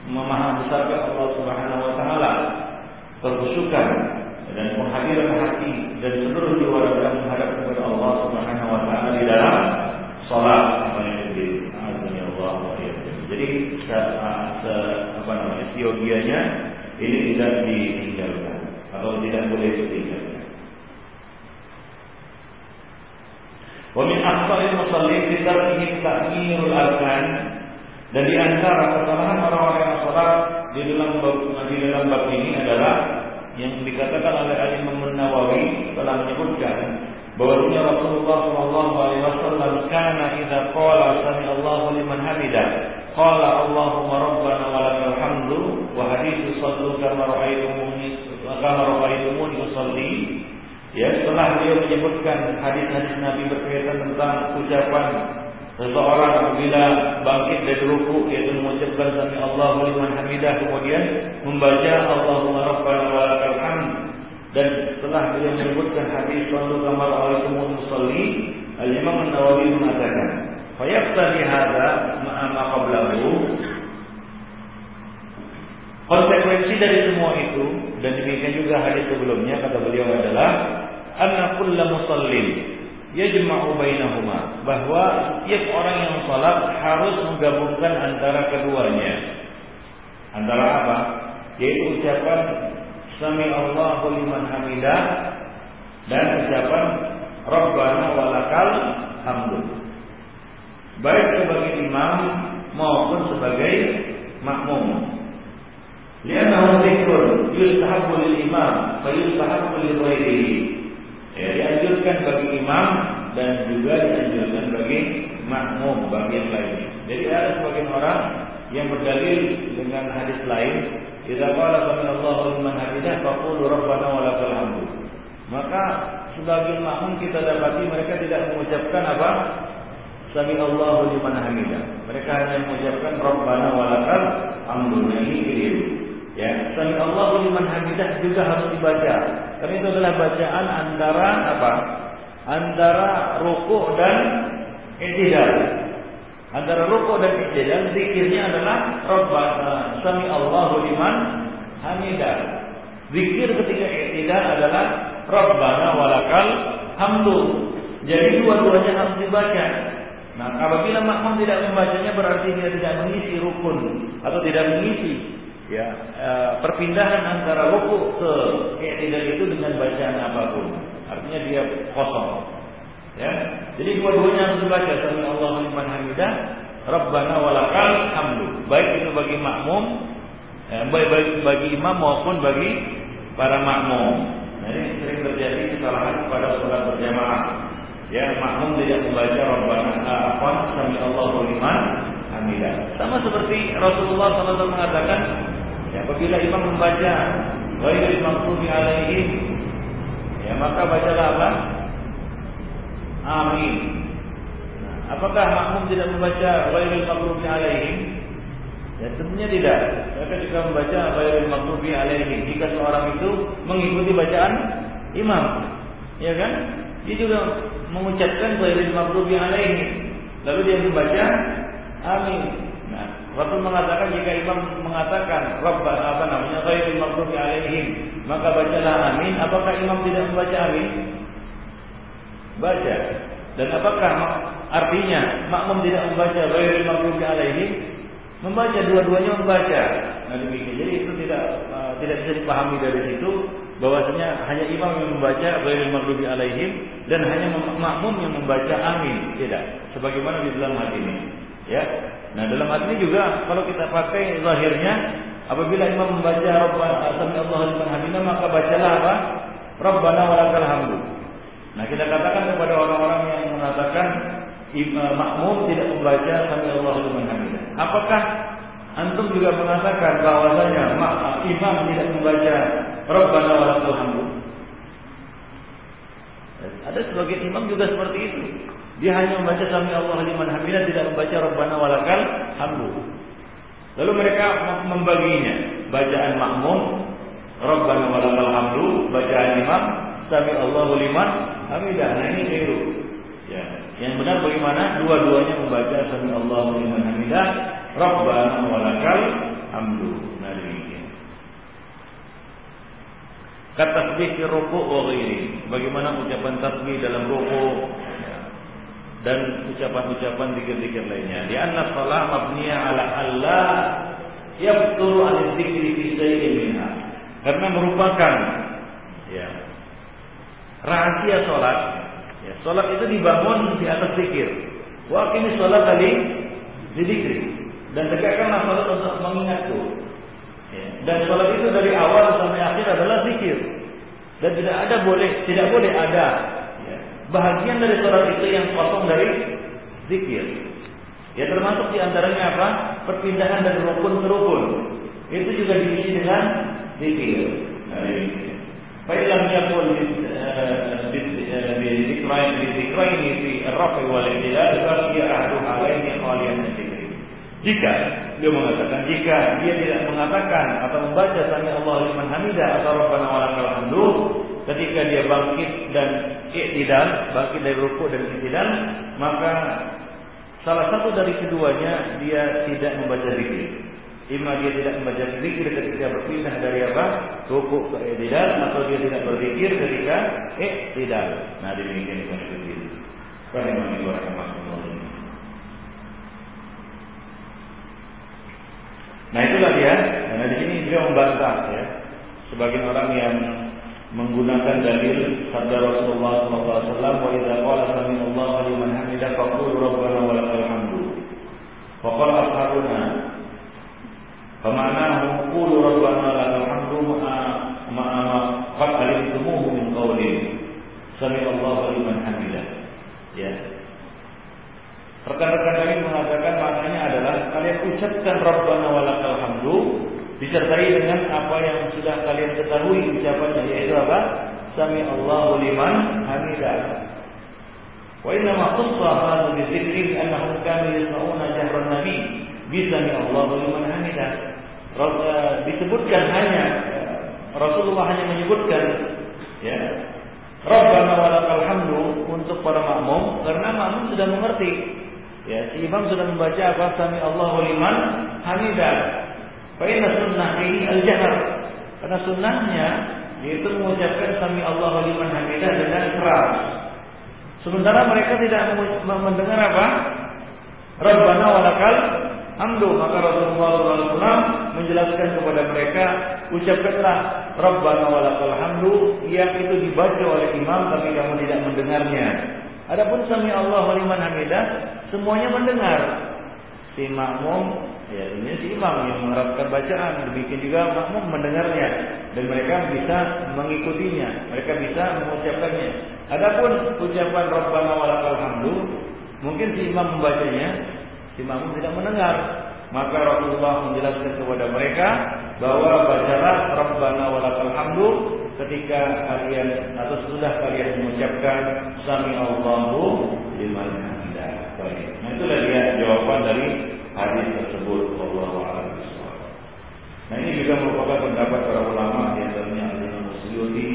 memahami besar Allah Subhanahu wa taala kerusukan dan penghadiran hati dan seluruh jiwa raga menghadap kepada Allah Subhanahu wa taala di dalam salat jadi se, apa namanya siogianya ini tidak ditinggalkan atau tidak boleh ditinggalkan. Wa min akhtaril musallin fi tarkihi ta'mirul arkan dan di antara kesalahan orang-orang yang salat di dalam bab, di dalam bab ini adalah yang dikatakan oleh Ali Imam Nawawi telah menyebutkan bahwasanya Rasulullah Shallallahu Alaihi Wasallam karena idza qala sami Allahu liman hamidah qala Allahumma rabbana wa lakal hamdu wa hadithu sallu kama ra'aytumuni kama usalli ya setelah dia menyebutkan hadis-hadis Nabi berkaitan tentang ucapan seseorang apabila bangkit dari ruku yaitu mengucapkan sami Allahu liman hamidah kemudian membaca Allahumma rabbana wa lakal hamdu dan setelah beliau menyebutkan hadis sallu kamar alaikumul musalli Al-Imam An-Nawawi mengatakan fayaqtadi hadza ma'a ma qablahu. Konsekuensi dari semua itu dan demikian juga hadis sebelumnya kata beliau adalah anna kullu musallin yajma'u bainahuma bahwa setiap orang yang salat harus menggabungkan antara keduanya. Antara apa? Yaitu ucapan Sami Allahu liman hamidah dan ucapan Rabbana walakal hamdu. Baik sebagai imam maupun sebagai makmum. Liannahu dzikrun yustahabbu lil imam fa yustahabbu lil ghairihi. Ya, dianjurkan bagi imam dan juga dianjurkan bagi makmum bagi yang lainnya. Jadi ada sebagian orang yang berdalil dengan hadis lain Idza qala sami Allahu liman hamidah faqulu rabbana wa lakal. Maka sebagian makmum kita dapati mereka tidak mengucapkan apa? Sami Allahu liman hamidah. Mereka hanya mengucapkan rabbana wa lakal hamdu. Nah, ini keliru. Ya, sami Allahu liman hamidah juga harus dibaca. Karena itu adalah bacaan antara apa? Antara rukuk dan i'tidal. Antara ruku dan i'tidal zikirnya adalah Rabbana sami Allahu liman hamidah. Zikir ketika i'tidal adalah Rabbana walakal hamdu. Jadi dua-duanya harus dibaca. Nah, apabila makmum tidak membacanya berarti dia tidak mengisi rukun atau tidak mengisi ya e, perpindahan antara ruku ke i'tidal itu dengan bacaan apa pun. Artinya dia kosong. Ya. Jadi dua-duanya harus dibaca sami Allahu liman hamidah, Rabbana walakal hamdu. Baik itu bagi makmum, ya, baik bagi, bagi imam maupun bagi para makmum. Nah, ini sering terjadi kesalahan pada sholat berjamaah. Ya, makmum tidak membaca Rabbana apa sami Allahu liman hamidah. Sama seperti Rasulullah SAW mengatakan, ya, apabila imam membaca ghairil maghdubi alaihim, ya maka bacalah apa? Amin. Nah, apakah makmum tidak membaca ghairil maghdubi alaihim? Ya tentunya tidak. Mereka juga membaca ghairil maghdubi alaihim jika seorang itu mengikuti bacaan imam. Ya kan? Dia juga mengucapkan ghairil maghdubi alaihim. Lalu dia membaca amin. Nah, Rasul mengatakan jika imam mengatakan Rabbana apa namanya ghairil maghdubi alaihim, maka bacalah amin. Apakah imam tidak membaca amin? Baca. Dan apakah artinya makmum tidak membaca ghairil maghdubi alaihim? Membaca dua-duanya membaca. Nah demikian. Jadi itu tidak uh, tidak bisa dipahami dari situ bahwasanya hanya imam yang membaca ghairil maghdubi alaihim dan hanya makmum yang membaca amin. Tidak. Sebagaimana di dalam hadis ini. Ya. Nah, dalam hal ini juga kalau kita pakai zahirnya apabila imam membaca Rabbana sami Allahu liman hamidah maka bacalah apa? Rabbana walakal hamdu. Nah, kita katakan kepada orang-orang yang mengatakan makmum tidak membaca sami Allahu liman hamidah. Apakah antum juga mengatakan bahwasanya imam tidak membaca Rabbana walakal hamdu? Ada sebagian imam juga seperti itu. Dia hanya membaca sami Allah liman hamidah tidak membaca Rabbana walakal hamdu. Lalu mereka membaginya. Bacaan makmum Rabbana walakal hamdu, bacaan imam sami Allah liman hamidah. Nah ini keliru. Ya. Yang benar bagaimana? Dua-duanya membaca sami Allah liman hamidah, Rabbana walakal hamdu. Nah demikian. Kata tasbih ruku' wa. Bagaimana ucapan tasbih dalam ruku' dan ucapan-ucapan zikir-zikir lainnya. Di anna shalah mabniya ala Allah yabturu an dzikri fi shay'in minha. Karena merupakan ya rahasia salat. Ya, salat itu dibangun di atas zikir. Wa kini salat tadi zikir dan tegakkanlah salat untuk mengingatku. Ya, dan salat itu dari awal sampai akhir adalah zikir. Dan tidak ada boleh, tidak boleh ada bahagian dari sholat itu yang kosong dari zikir. Ya termasuk di antaranya apa? Perpindahan dari rukun ke rukun. Itu juga diisi dengan zikir. Fa'ilam yakul bizikrain bizikrain fi ar-rafi wal i'tilal fahiya ahadu halaini khaliyan min Jika dia mengatakan jika dia tidak mengatakan atau membaca sami Allah liman hamidah atau Rabbana walakal hamdu ketika dia bangkit dan iktidal, bangkit dari ruku dan iktidal, maka salah satu dari keduanya dia tidak membaca zikir. Ima dia tidak membaca zikir ketika berpindah dari apa? Ruku ke iktidal atau dia tidak berzikir ketika iktidal. Nah, demikian itu zikir. Karena memang Nah itulah dia. Nah di sini beliau membantah ya. Sebagian orang yang menggunakan dalil sabda Rasulullah SAW wa idza qala sami Allah liman hamidah faqulu rabbana wa lakal hamdu. Wa qala ashabuna famanahu qulu rabbana lakal hamdu ma'a ma'a qad alimtumuhu min qawli sami Allah liman hamidah ya. Rekan-rekan kami mengatakan maknanya adalah kalian ucapkan Rabbana walakal hamdu disertai dengan apa yang sudah kalian ketahui ucapannya yaitu apa? Sami Allahu liman hamidah. Wa inna ma qassa hadha bi dzikri annahum kanu yasma'una jahran nabi bi sami Allahu liman hamidah. Disebutkan hanya Rasulullah hanya menyebutkan ya Rabbana walakal hamdu untuk para makmum karena makmum sudah mengerti. Ya, si imam sudah membaca apa sami Allahu liman hamidah. Fa'inna sunnah ini al-jahar. Karena sunnahnya yaitu mengucapkan sami Allah liman hamidah dengan keras. Sementara mereka tidak mendengar apa? Rabbana walakal hamdu. Maka Rasulullah SAW menjelaskan kepada mereka, ucapkanlah Rabbana walakal hamdu yang itu dibaca oleh imam tapi kamu tidak mendengarnya. Adapun sami Allah liman hamidah semuanya mendengar. Si makmum Ya, ini si imam yang menerapkan bacaan, demikian juga makmum mendengarnya dan mereka bisa mengikutinya, mereka bisa mengucapkannya. Adapun ucapan Rabbana walakal hamdu, mungkin si imam membacanya, si makmum tidak mendengar. Maka Rasulullah menjelaskan kepada mereka bahwa bacalah Rabbana walakal hamdu ketika kalian atau sudah kalian mengucapkan Sami Allahu liman. Nah itulah dia jawaban dari hadis tersebut. Allah Nah ini juga merupakan pendapat para ulama di antaranya Al-Imam Suyuti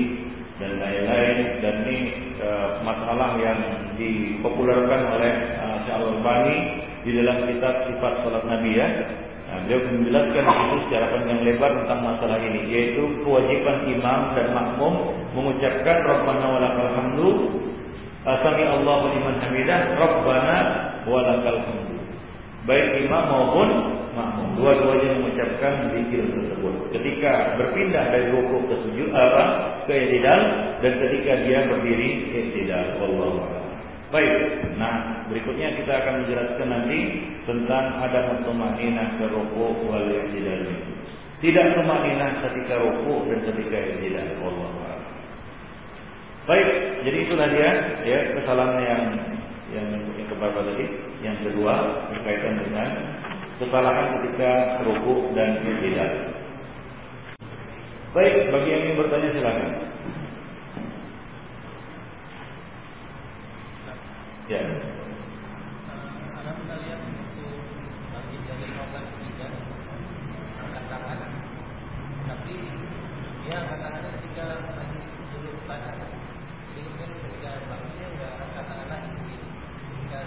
dan lain-lain. Dan ini uh, masalah yang dipopulerkan oleh uh, Syekh Al-Albani di dalam kitab sifat salat Nabi ya. Nah, beliau menjelaskan itu secara panjang lebar tentang masalah ini, yaitu kewajiban imam dan makmum mengucapkan Rabbana walakal hamdu, Sami Allahu liman hamidah, Rabbana walakal hamdu. Baik imam maupun makmum, dua-duanya mengucapkan zikir tersebut. Ketika berpindah dari rukuk ke sujud apa ke i'tidal dan ketika dia berdiri i'tidal. Wallahu a'lam. Baik. Nah, berikutnya kita akan menjelaskan nanti tentang ada tumaninah ke rukuk wal i'tidal. Tidak tumaninah ketika rukuk dan ketika i'tidal. A'lam. Baik, jadi itulah dia ya kesalahan yang yang yang keberapa tadi? Yang kedua berkaitan dengan kesalahan ketika rukuk dan i'tidal. Baik, bagi yang ingin bertanya silakan. Ya. Karena kita lihat untuk bagi dari novel tiga angkat tangan, tapi dia angkat tangannya ketika lagi duduk baca. Jadi mungkin ketika bangunnya nggak angkat tangan lagi. Ketika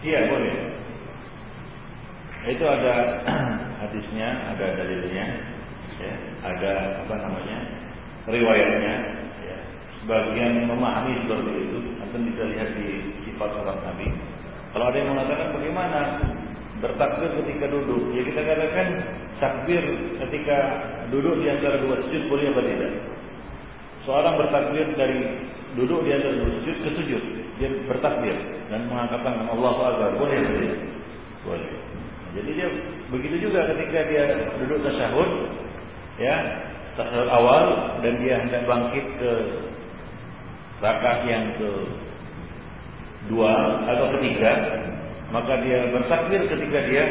Iya boleh. Itu ada *clears throat* hadisnya, ada dalilnya, ya, ada apa namanya riwayatnya. Ya. Sebagian memahami seperti itu, nanti bisa lihat di sifat salat Nabi. Kalau ada yang mengatakan bagaimana bertakbir ketika duduk, ya kita katakan takbir ketika duduk di antara dua sujud boleh apa tidak? Seorang bertakbir dari duduk di dua sujud ke sujud, dia bertakbir dan mengangkat tangan Allahu Akbar, boleh tidak? Boleh. Jadi dia begitu juga ketika dia duduk tasyahud, ya tasyahud awal dan dia hendak bangkit ke rakaat yang ke dua atau ketiga, maka dia bertakbir ketika dia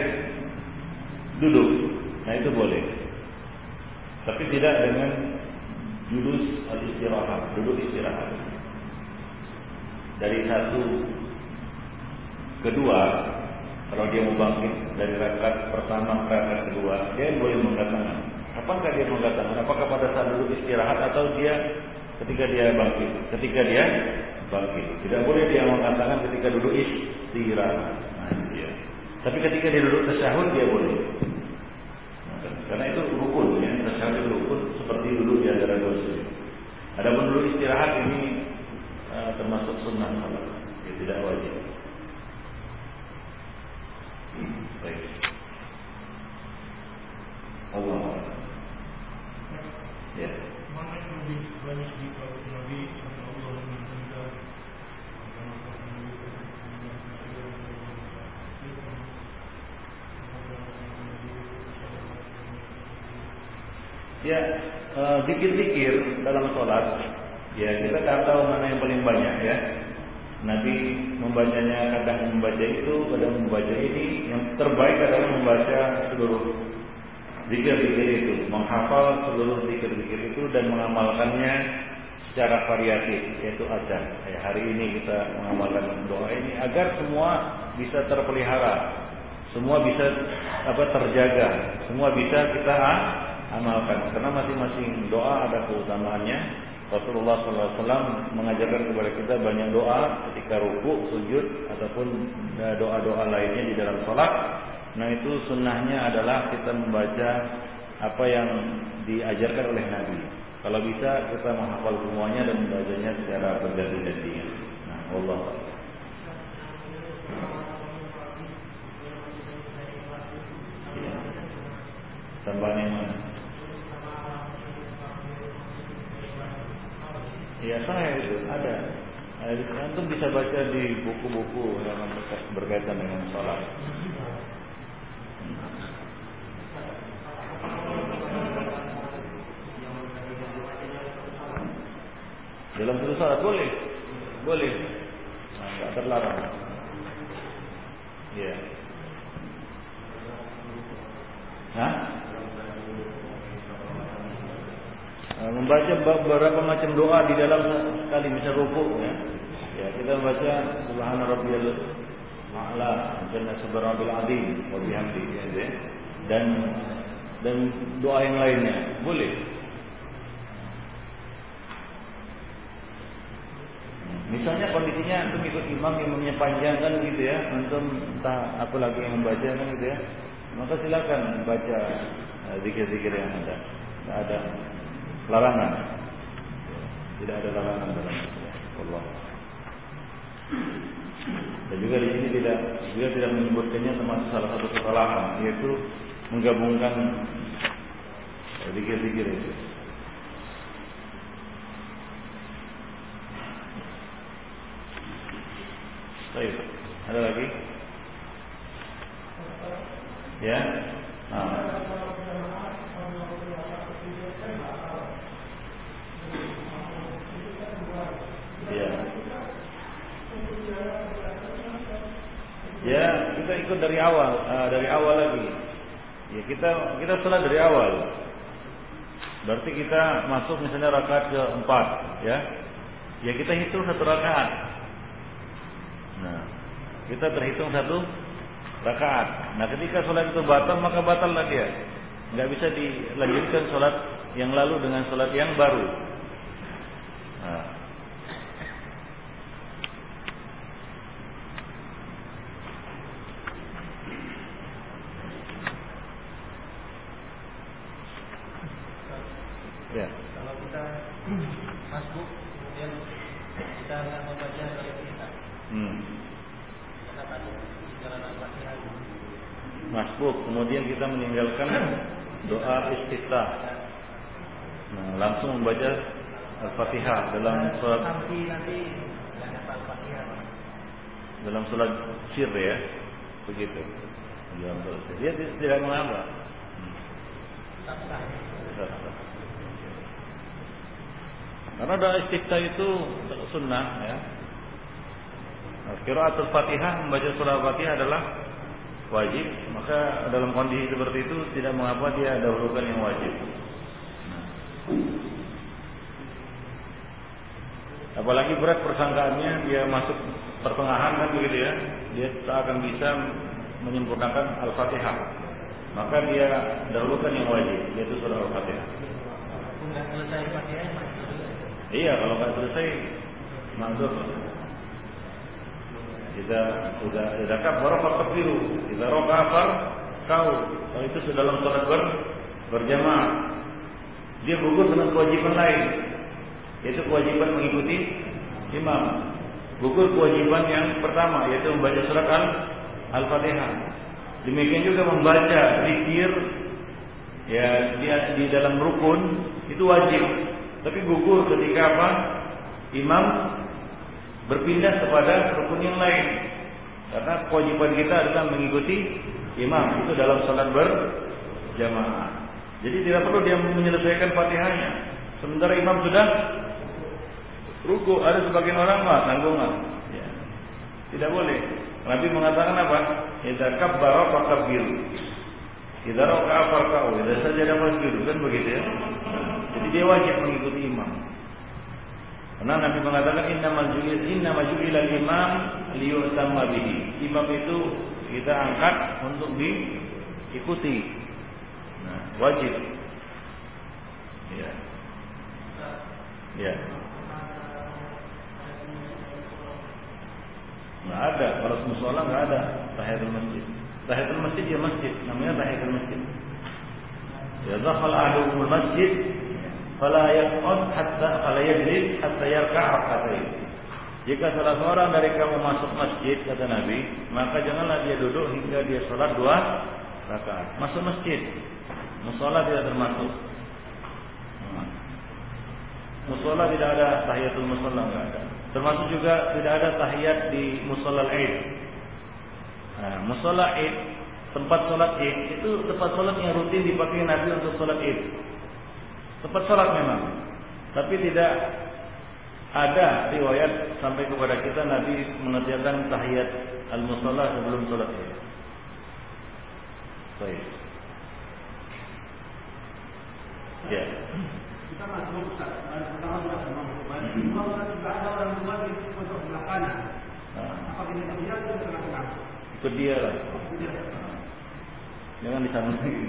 duduk. Nah itu boleh. Tapi tidak dengan al istirahat, duduk istirahat. Dari satu kedua kalau dia mau bangkit dari rakaat pertama ke rakaat kedua, dia boleh mengangkat tangan. Apakah dia mengangkat tangan? Apakah pada saat duduk istirahat atau dia ketika dia bangkit? Ketika dia bangkit. Tidak boleh dia mengangkat tangan ketika duduk istirahat. Nah, dia. Tapi ketika dia duduk tasyahud dia boleh. Nah, karena itu rukun ya, tasyahud itu rukun seperti duduk di antara dua sujud. Adapun duduk istirahat ini uh, termasuk sunnah salat. Ya, tidak wajib. Baik. Allah. Ya. Mana yang lebih banyak dibawa Nabi Sallallahu Alaihi Wasallam Ya, zikir-zikir dalam sholat, ya kita tak tahu mana yang paling banyak ya. Nabi membacanya kadang membaca itu, kadang membaca ini. Yang terbaik adalah membaca seluruh zikir-zikir itu, menghafal seluruh zikir-zikir itu dan mengamalkannya secara variatif, yaitu azan. Ya, hari ini kita mengamalkan doa ini agar semua bisa terpelihara, semua bisa apa terjaga, semua bisa kita amalkan. Karena masing-masing doa ada keutamaannya. Rasulullah SAW mengajarkan kepada kita banyak doa ketika ruku, sujud, ataupun doa-doa lainnya di dalam sholat. Nah itu sunnahnya adalah kita membaca apa yang diajarkan oleh Nabi. Kalau bisa kita menghafal semuanya dan membacanya secara berganti-ganti. Nah, Allah. Ya. Tambahan yang mana? Ya saya itu ada. Antum bisa baca di buku-buku yang berkaitan dengan sholat. Dalam satu sholat boleh, boleh, nah, nggak terlarang. Ya. Hah? Membaca beberapa macam doa di dalam sekali misal rukuk ya. Ya, kita membaca subhana rabbiyal a'la jalla subhanallahi azim wa bihamdi ya, ya. Dan dan doa yang lainnya boleh. Misalnya kondisinya antum ikut imam imamnya panjang kan gitu ya, antum entah apa lagi yang membaca kan gitu ya, maka silakan baca eh, zikir-zikir yang ada. Tidak ada larangan. Tidak ada larangan dalam Allah. Dan juga di sini tidak juga tidak menyebutkannya termasuk salah satu kesalahan yaitu menggabungkan zikir-zikir itu. Baik. Ada lagi? Ya. Nah. Ya, kita ikut dari awal, uh, dari awal lagi. Ya, kita kita sholat dari awal. Berarti kita masuk misalnya rakaat keempat, ya. Ya kita hitung satu rakaat. Nah, kita terhitung satu rakaat. Nah, ketika sholat itu batal maka batallah dia. Nggak bisa dilanjutkan sholat yang lalu dengan sholat yang baru. Nah. Al-Fatihah dalam al-fatihah. dalam sholat sir ya. Begitu. Dalam sholat sir. Dia tidak mengapa. Hmm. Tak sah. Sah, sah. Karena doa istiftah itu sunnah ya. Qiraatul Fatihah membaca surah Fatihah adalah wajib, maka dalam kondisi seperti itu tidak mengapa dia dahulukan yang wajib. Apalagi berat persangkaannya dia masuk pertengahan kan begitu ya, dia tak akan bisa menyempurnakan Al-Fatihah. Maka dia dahulukan yang wajib, yaitu surah Al-Fatihah. Dulu. Iya, kalau nggak selesai mazur. Kita sudah sudah kabar biru. Kita rokafar kau. Kalau itu sudah dalam sholat ber, berjamaah. Dia gugur dengan kewajiban lain, yaitu kewajiban mengikuti imam. Gugur kewajiban yang pertama, yaitu membaca surat al al-fatihah. Demikian juga membaca zikir ya dia di dalam rukun itu wajib tapi gugur ketika apa? Imam berpindah kepada rukun yang lain. Karena kewajiban kita adalah mengikuti imam itu dalam salat berjamaah. Jadi tidak perlu dia menyelesaikan Fatihahnya. Sementara imam sudah ruku, ada sebagian orang mah tanggungan. Ya. Tidak boleh. Nabi mengatakan apa? Idza kabbara fakabbiru. Idza raka'a farka'u. Idza sajada fasjudu. Kan begitu ya. Jadi dia wajib mengikuti imam. Karena Nabi mengatakan innamal ju'il innamal ju'ilal imam liyutamma bihi. Imam itu kita angkat untuk diikuti. Nah, wajib. Ya. Ya. Nggak ada. Kalau musola nggak ada tahiyatul masjid. Tahiyatul masjid ya masjid. Namanya tahiyatul masjid. Ya dakhal ahaduhumul masjid fala yaqud hatta fala yajlis hatta yarka' rak'atain. Jika salah seorang dari kamu masuk masjid kata Nabi, maka janganlah dia duduk hingga dia sholat dua rakaat. Masuk masjid, musola tidak termasuk. Musola tidak ada tahiyatul musola enggak ada. Termasuk juga tidak ada tahiyat di musola Id. Nah, musola Id tempat sholat Id itu tempat sholat yang rutin dipakai Nabi untuk sholat Id. Tempat sholat memang, tapi tidak ada riwayat sampai kepada kita Nabi mengerjakan tahiyat al-musola sebelum sholat Id. Baik. Ya. Kita masuk Ustaz, pertama sudah semua Kalau Ustaz juga ada orang tua di pojok sebelah kanan. Nah, Apa ini dia atau di tengah-tengah? ikut dia lah. Dia. Jangan di sana lagi.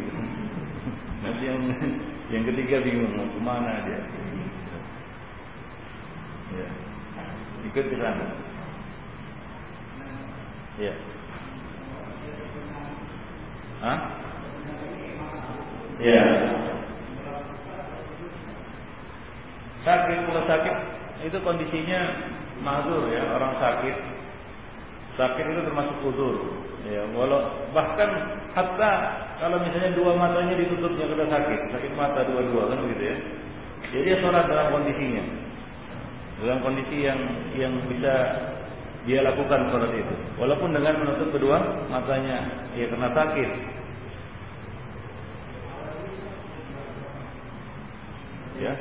Nanti yang yang ketiga bingung mau ke mana dia. Ya. Ikut ke sana. Iya. Hah? Iya. Sakit kalau sakit itu kondisinya mazur ya orang sakit. Sakit itu termasuk udur. Ya, walau bahkan hatta kalau misalnya dua matanya ditutupnya kena sakit, sakit mata dua-dua kan gitu ya. Jadi sholat dalam kondisinya, dalam kondisi yang yang bisa dia lakukan sholat itu, walaupun dengan menutup kedua matanya, ya kena sakit. Ya,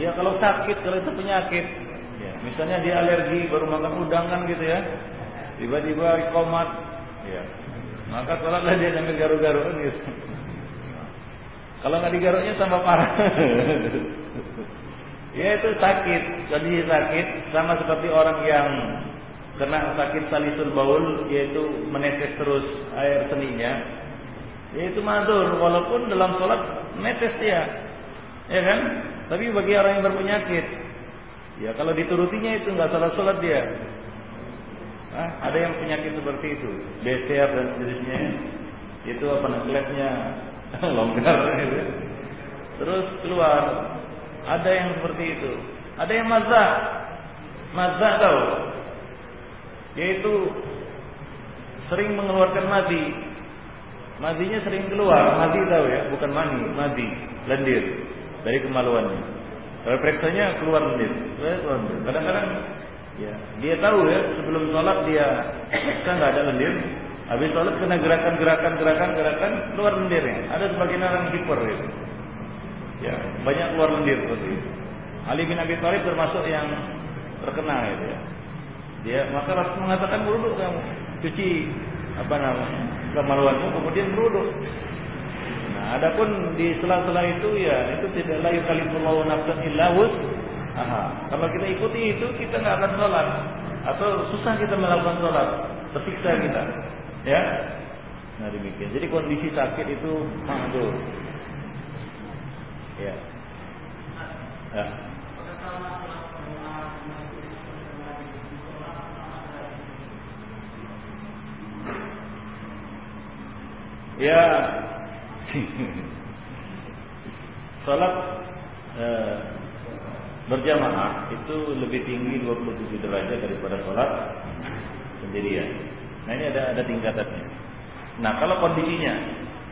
Iya kalau sakit, kalau itu penyakit, ya, misalnya dia alergi baru makan udang kan gitu ya, tiba-tiba komat, ya, maka sholatlah dia sambil garu-garu kan gitu. Kalau nggak digaruknya tambah parah. *laughs* ya itu sakit, jadi sakit sama seperti orang yang kena sakit salisul baul yaitu menetes terus air seninya. Yaitu mazur walaupun dalam sholat menetes dia. Ya kan? Tapi bagi orang yang berpenyakit, ya kalau diturutinya itu nggak salah sholat dia. Nah, ada yang penyakit seperti itu, BCR dan seterusnya, itu apa namanya? *laughs* Longgar. Gitu. Terus keluar, ada yang seperti itu, ada yang mazah, mazah tahu, yaitu sering mengeluarkan madi, madinya sering keluar, madi tahu ya, bukan mani, madi, lendir dari kemaluannya. Refleksanya keluar lendir. Kadang-kadang ya, dia tahu ya sebelum sholat dia kan nggak ada lendir. Habis sholat kena gerakan-gerakan gerakan-gerakan keluar lendirnya. Ada sebagian orang hiper gitu. Ya, banyak keluar lendir seperti itu. Ali bin Abi Thalib termasuk yang terkena itu ya. Dia maka Rasul mengatakan beruduk kamu cuci apa namanya kemaluanmu kemudian beruduk adapun di sela-sela itu ya itu tidak la yukallifullahu nafsan illa Aha. Kalau kita ikuti itu kita nggak akan sholat atau susah kita melakukan sholat, tersiksa kita. Ya. Nah demikian. Jadi kondisi sakit itu mahdur. Ya. Ya. Ya, *laughs* Salat e, berjamaah itu lebih tinggi 27 derajat daripada salat sendirian. Nah ini ada ada tingkatannya. Nah kalau kondisinya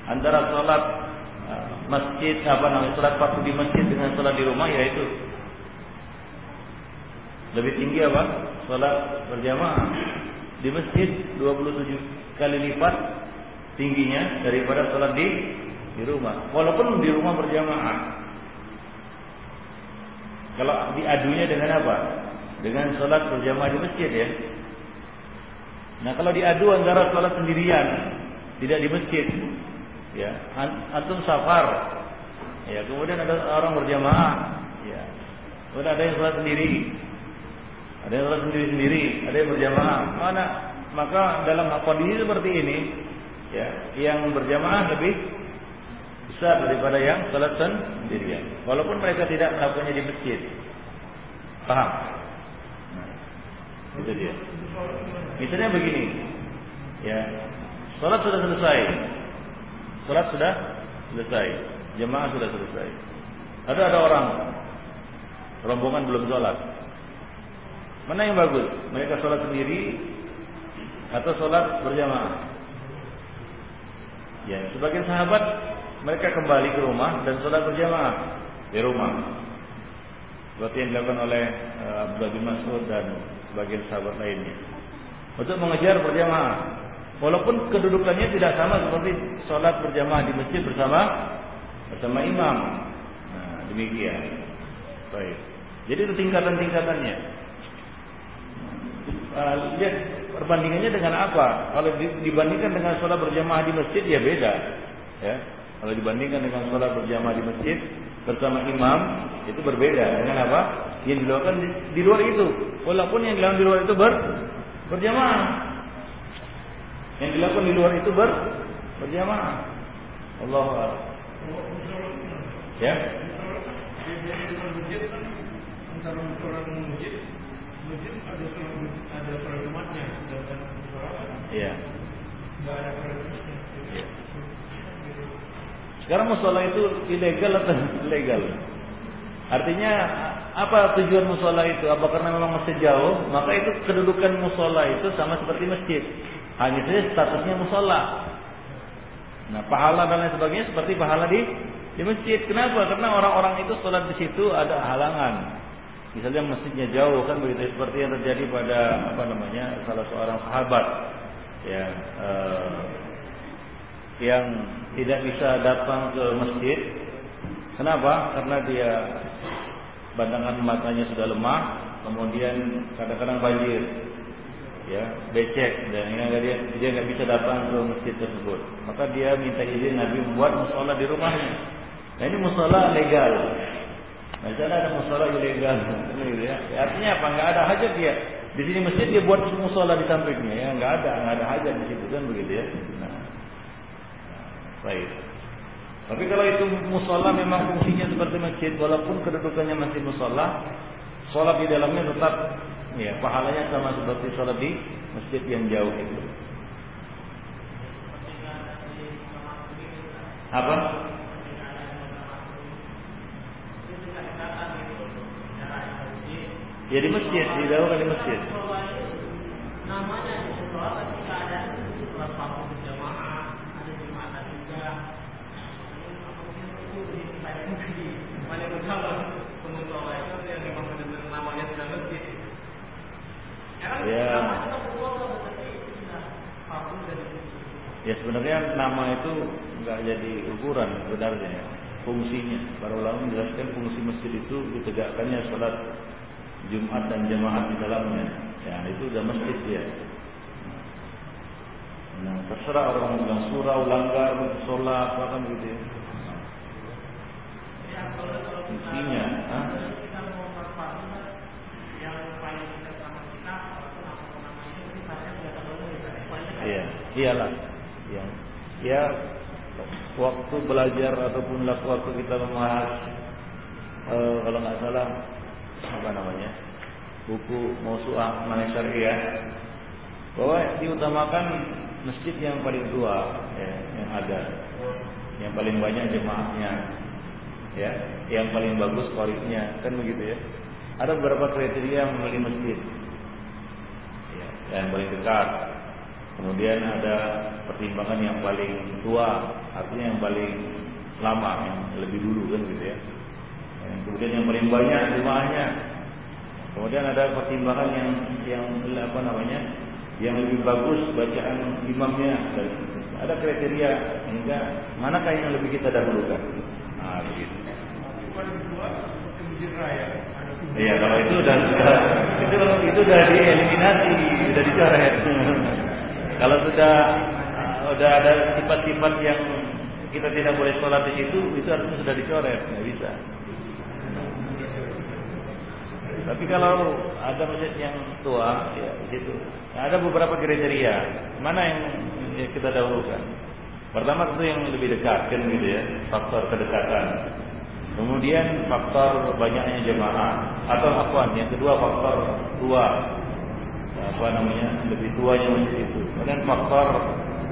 antara salat e, masjid apa namanya salat fardu di masjid dengan salat di rumah yaitu lebih tinggi apa? Salat berjamaah di masjid 27 kali lipat tingginya daripada salat di di rumah, walaupun di rumah berjamaah. Kalau diadunya dengan apa? Dengan sholat berjamaah di masjid ya. Nah kalau diadu antara sholat sendirian, tidak di masjid, ya, antum safar, ya, kemudian ada orang berjamaah, ya, kemudian ada yang sholat sendiri, ada yang sholat sendiri sendiri, ada yang berjamaah, mana? Maka dalam kondisi seperti ini, ya, yang berjamaah lebih besar daripada yang salat sendirian. Walaupun mereka tidak melakukannya di masjid. Paham? Itu dia. Misalnya begini, ya, salat sudah selesai, salat sudah selesai, jemaah sudah selesai. Ada ada orang rombongan belum sholat. Mana yang bagus? Mereka sholat sendiri atau sholat berjamaah? Ya, sebagian sahabat mereka kembali ke rumah dan sholat berjamaah di rumah. Seperti yang dilakukan oleh uh, Abdullah bin Mas'ud dan sebagian sahabat lainnya. Untuk mengejar berjamaah. Walaupun kedudukannya tidak sama seperti sholat berjamaah di masjid bersama bersama imam. Nah, demikian. Baik. Jadi itu tingkatan-tingkatannya. Uh, lihat perbandingannya dengan apa? Kalau dibandingkan dengan sholat berjamaah di masjid ya beda. Ya, kalau dibandingkan dengan sholat berjamaah di masjid bersama imam itu berbeda dengan apa? Yang dilakukan di, di luar itu. Walaupun yang dilakukan di luar itu ber berjamaah. Yang dilakukan di luar itu ber berjamaah. Allah Ya. Kalau sholat. Sekarang musola itu ilegal atau *laughs* legal? Artinya apa tujuan musola itu? Apa karena memang masih jauh? Maka itu kedudukan musola itu sama seperti masjid. Hanya saja statusnya musola. Nah, pahala dan lain sebagainya seperti pahala di di masjid. Kenapa? Karena orang-orang itu sholat di situ ada halangan. Misalnya masjidnya jauh kan begitu seperti yang terjadi pada apa namanya salah seorang sahabat ya eh, yang tidak bisa datang ke masjid. Kenapa? Karena dia pandangan matanya sudah lemah, kemudian kadang-kadang banjir, ya becek dan ini dia dia nggak bisa datang ke masjid tersebut. Maka dia minta izin Nabi membuat musola di rumahnya. Nah ini musola legal. Nah, sana ada musola ilegal, *laughs* ya. Artinya apa? Nggak ada hajat dia. Di sini masjid dia buat musola di sampingnya, ya nggak ada, nggak ada hajat di situ kan begitu ya. Nah, baik. Tapi kalau itu musola memang fungsinya seperti masjid, walaupun kedudukannya masih musola, sholat di dalamnya tetap ya pahalanya sama seperti sholat di masjid yang jauh itu. Apa? Ya masjid, di masjid. di sholat tapi Ya. sudah Ya sebenarnya nama itu nggak jadi ukuran sebenarnya ya. fungsinya. Para ulama menjelaskan fungsi masjid itu ditegakkannya sholat Jumat dan jamaah di dalamnya. Ya itu udah masjid ya. Nah terserah orang bilang surau, langgar, sholat, apa kan gitu. ya. Ya Fungsinya, ah. Iya, iyalah. Ya, ya waktu belajar ataupun waktu kita membahas eh, kalau nggak salah apa namanya buku Mausu'ah Manai Syariah bahwa diutamakan masjid yang paling tua ya, yang ada yang paling banyak jemaahnya ya yang paling bagus kualitasnya kan begitu ya. Ada beberapa kriteria memilih masjid. Ya, yang paling dekat. Kemudian ada pertimbangan yang paling tua artinya yang paling lama yang lebih dulu kan gitu ya. Yang kemudian yang paling banyak jemaahnya. Kemudian ada pertimbangan yang yang apa namanya yang lebih bagus bacaan imamnya. Ada kriteria hingga manakah yang lebih kita dahulukan? Nah begitu Iya kalau itu sudah itu itu udah dieliminasi, sudah dicoret. *laughs* kalau sudah uh, udah ada sifat-sifat yang kita tidak boleh sholat di situ, itu artinya sudah dicoret, nggak bisa. Tapi kalau ada masjid yang tua, ya situ. Nah, ada beberapa kriteria. Mana yang kita dahulukan? Pertama tentu yang lebih dekat, kan gitu ya, faktor kedekatan. Kemudian faktor banyaknya jemaah atau apa? Yang kedua faktor tua, apa namanya lebih tuanya masjid itu. Kemudian faktor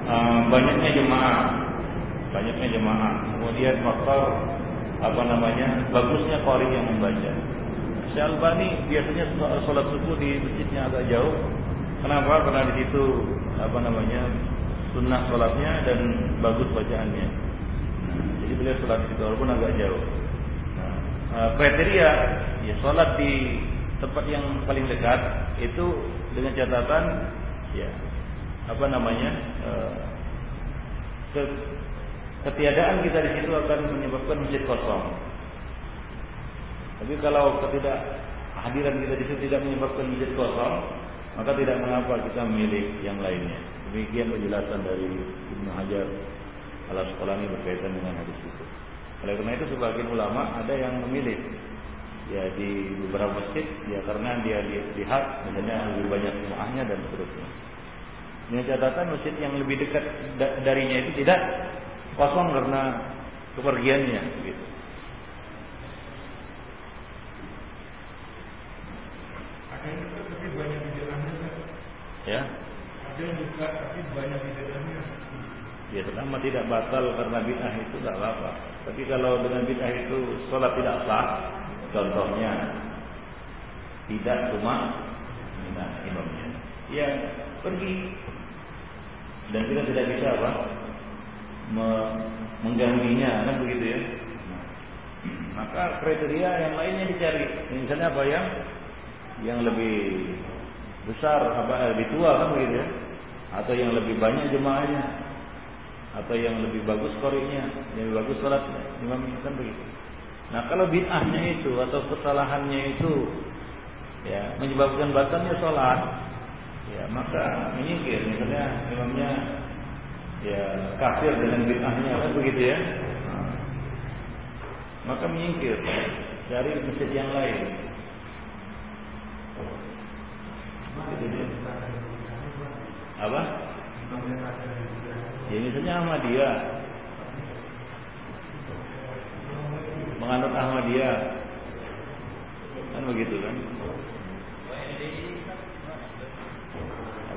eh, banyaknya jemaah, banyaknya jemaah. Kemudian faktor apa namanya bagusnya qari yang membaca. Syekh Albani biasanya sholat subuh di masjidnya agak jauh. Kenapa? Karena di situ apa namanya sunnah sholatnya dan bagus bacaannya. Jadi beliau sholat di situ walaupun agak jauh. Eh, kriteria ya sholat di tempat yang paling dekat itu dengan catatan ya apa namanya eh, ke- ketiadaan kita di situ akan menyebabkan masjid kosong. Tapi kalau ketidakhadiran kita di situ tidak menyebabkan masjid kosong, maka tidak mengapa kita memilih yang lainnya. Demikian penjelasan dari Ibnu Hajar al Asqalani berkaitan dengan hadis. Oleh karena itu sebagian ulama ada yang memilih ya di beberapa masjid ya karena dia li- lihat misalnya lebih banyak jemaahnya dan seterusnya. Dengan catatan masjid yang lebih dekat da- darinya itu tidak kosong karena kepergiannya gitu. Ya. Ada yang buka tapi banyak bid'ahnya. Ya pertama tidak batal karena bid'ah itu tidak apa-apa. Tapi kalau dengan bid'ah itu sholat tidak sah, contohnya tidak cuma nah, imamnya, ya pergi dan kita tidak bisa apa me menggantinya kan begitu ya. Maka kriteria yang lainnya dicari. Misalnya apa yang yang lebih besar apa lebih tua kan begitu ya atau yang lebih banyak jemaahnya atau yang lebih bagus korinya yang lebih bagus sholatnya imam kan begitu nah kalau bid'ahnya itu atau kesalahannya itu ya menyebabkan batalnya sholat ya maka menyingkir misalnya imamnya ya kafir dengan bid'ahnya kan begitu ya nah, maka menyingkir dari masjid yang lain dia. Apa? Ya misalnya Ahmadiyah Menganut Ahmadiyah Kan begitu kan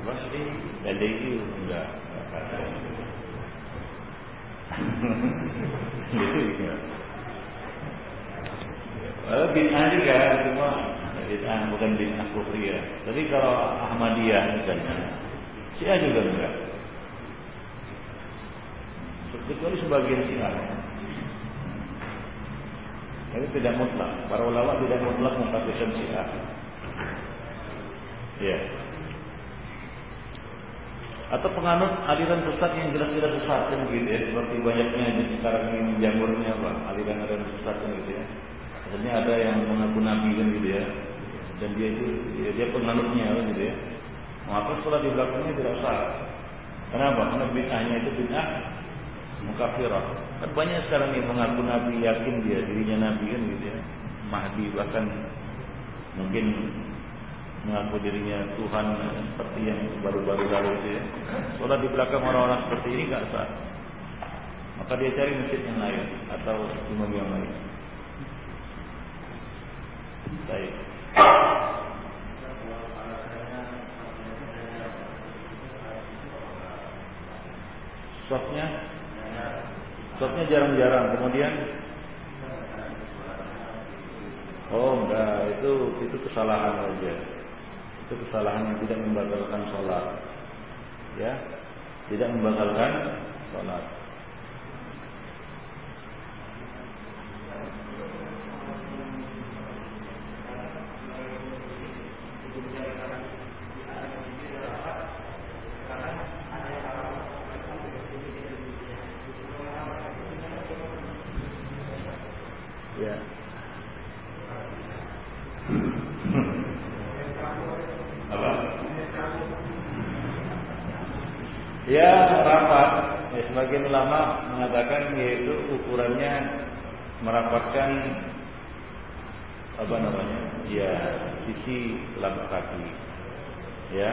Apa? LDI enggak bid'ah juga Cuma bid'ah bukan bid'ah kufriyah. Tapi kalau Ahmadiyah misalnya, Syiah juga enggak. Kecuali sebagian Syiah. Itu tidak mutlak. Para ulama tidak mutlak mengkafirkan Syiah. Ya. Atau penganut aliran sesat yang jelas-jelas sesat kan gitu ya. Seperti banyaknya sekarang ini menjamurnya apa? Aliran-aliran sesat kan gitu ya. Misalnya ada yang mengaku nabi kan gitu ya dan dia itu ya, dia penganutnya gitu ya maka sholat di belakangnya tidak sah kenapa karena bid'ahnya itu bid'ah mukafirah. Kan banyak sekarang yang mengaku nabi yakin dia dirinya nabi kan gitu ya. Mahdi bahkan mungkin mengaku dirinya Tuhan seperti yang baru-baru lalu itu ya. Sholat di belakang orang-orang seperti ini nggak sah. Maka dia cari masjid yang lain atau imam yang lain. Baik. Sofnya Sofnya jarang-jarang. Kemudian Oh enggak Itu itu kesalahan saja Itu kesalahan yang tidak membatalkan sholat. Ya Tidak membatalkan sholat Ya. Apa? Ya rapat. Ya, sebagian ulama mengatakan yaitu ukurannya merapatkan apa namanya? Ya sisi telapak kaki. Ya.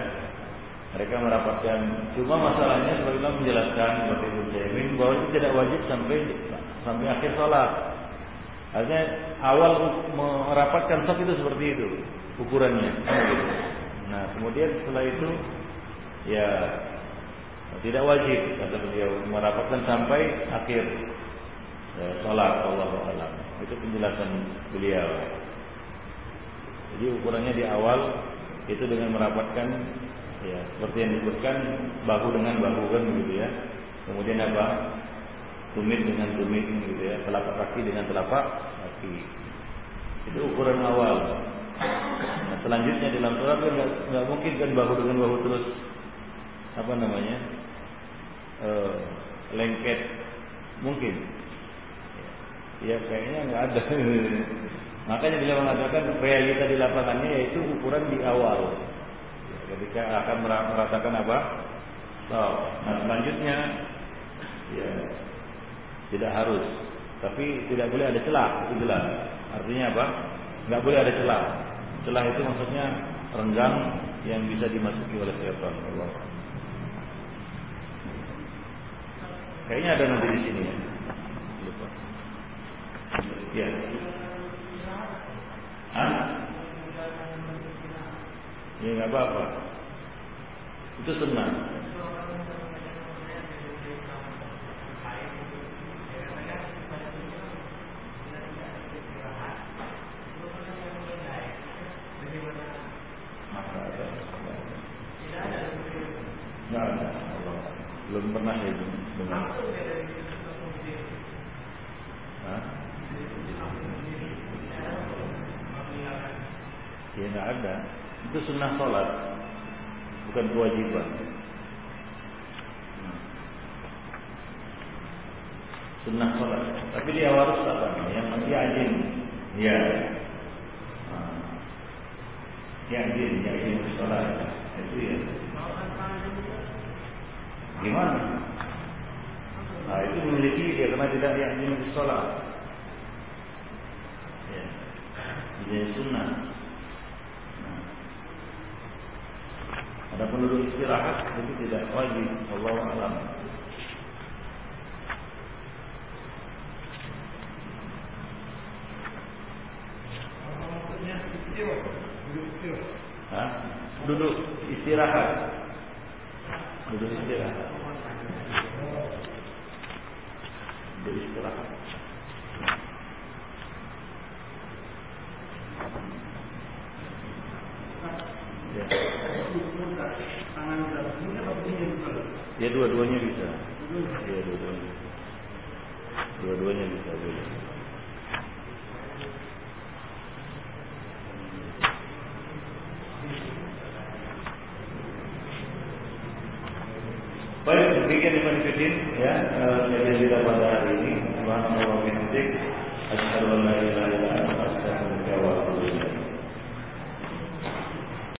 Mereka merapatkan. Cuma masalahnya sebagian menjelaskan seperti Ibnu Jaimin bahwa itu tidak wajib sampai sampai akhir sholat. Artinya awal merapatkan saf itu seperti itu ukurannya. Nah kemudian setelah itu ya tidak wajib kata beliau merapatkan sampai akhir ya, sholat Allah alam. Itu penjelasan beliau. Jadi ukurannya di awal itu dengan merapatkan ya seperti yang disebutkan bahu dengan bahu kan begitu ya. Kemudian apa? tumit dengan tumit gitu ya, telapak kaki dengan telapak kaki. Itu ukuran awal. Nah, selanjutnya dalam sholat kan nggak mungkin kan bahu dengan bahu terus apa namanya e, lengket mungkin. Ya kayaknya nggak ada. *laughs* Makanya beliau mengatakan realita di lapangannya yaitu ukuran di awal. Ketika akan meratakan apa? Oh, nah selanjutnya ya tidak harus, tapi tidak boleh ada celah, itu jelas. Artinya apa? Enggak boleh ada celah. Celah itu maksudnya renggang yang bisa dimasuki oleh setan. Allah. Kayaknya ada nanti di sini ya. Lupa. Ya. Hah? Ya nggak apa-apa. Itu sunnah. Masa ada? Nggak ada. Allah. Belum pernah ya ada. Itu sunnah sholat, bukan kewajiban. Sunnah sholat. Tapi dia harus apa? Yang yajin, ya. Ah. Yajin, yajin sholat. Itu ya. Gimana? Nah itu memiliki dia karena tidak yajin sholat. Ya. Jadi sunnah. Nah. Ada penduduk istirahat itu tidak wajib. Allah alam. Hah? Duduk istirahat. Duduk istirahat. Duduk istirahat. Ya. Ya dua-duanya bisa. Ya dua-duanya. Dua-duanya bisa boleh. Baik, demikian Ibn Fidin ya, eh, kajian kita pada hari ini. Subhanallah wa bihamdik. Asyhadu an la ilaha illa anta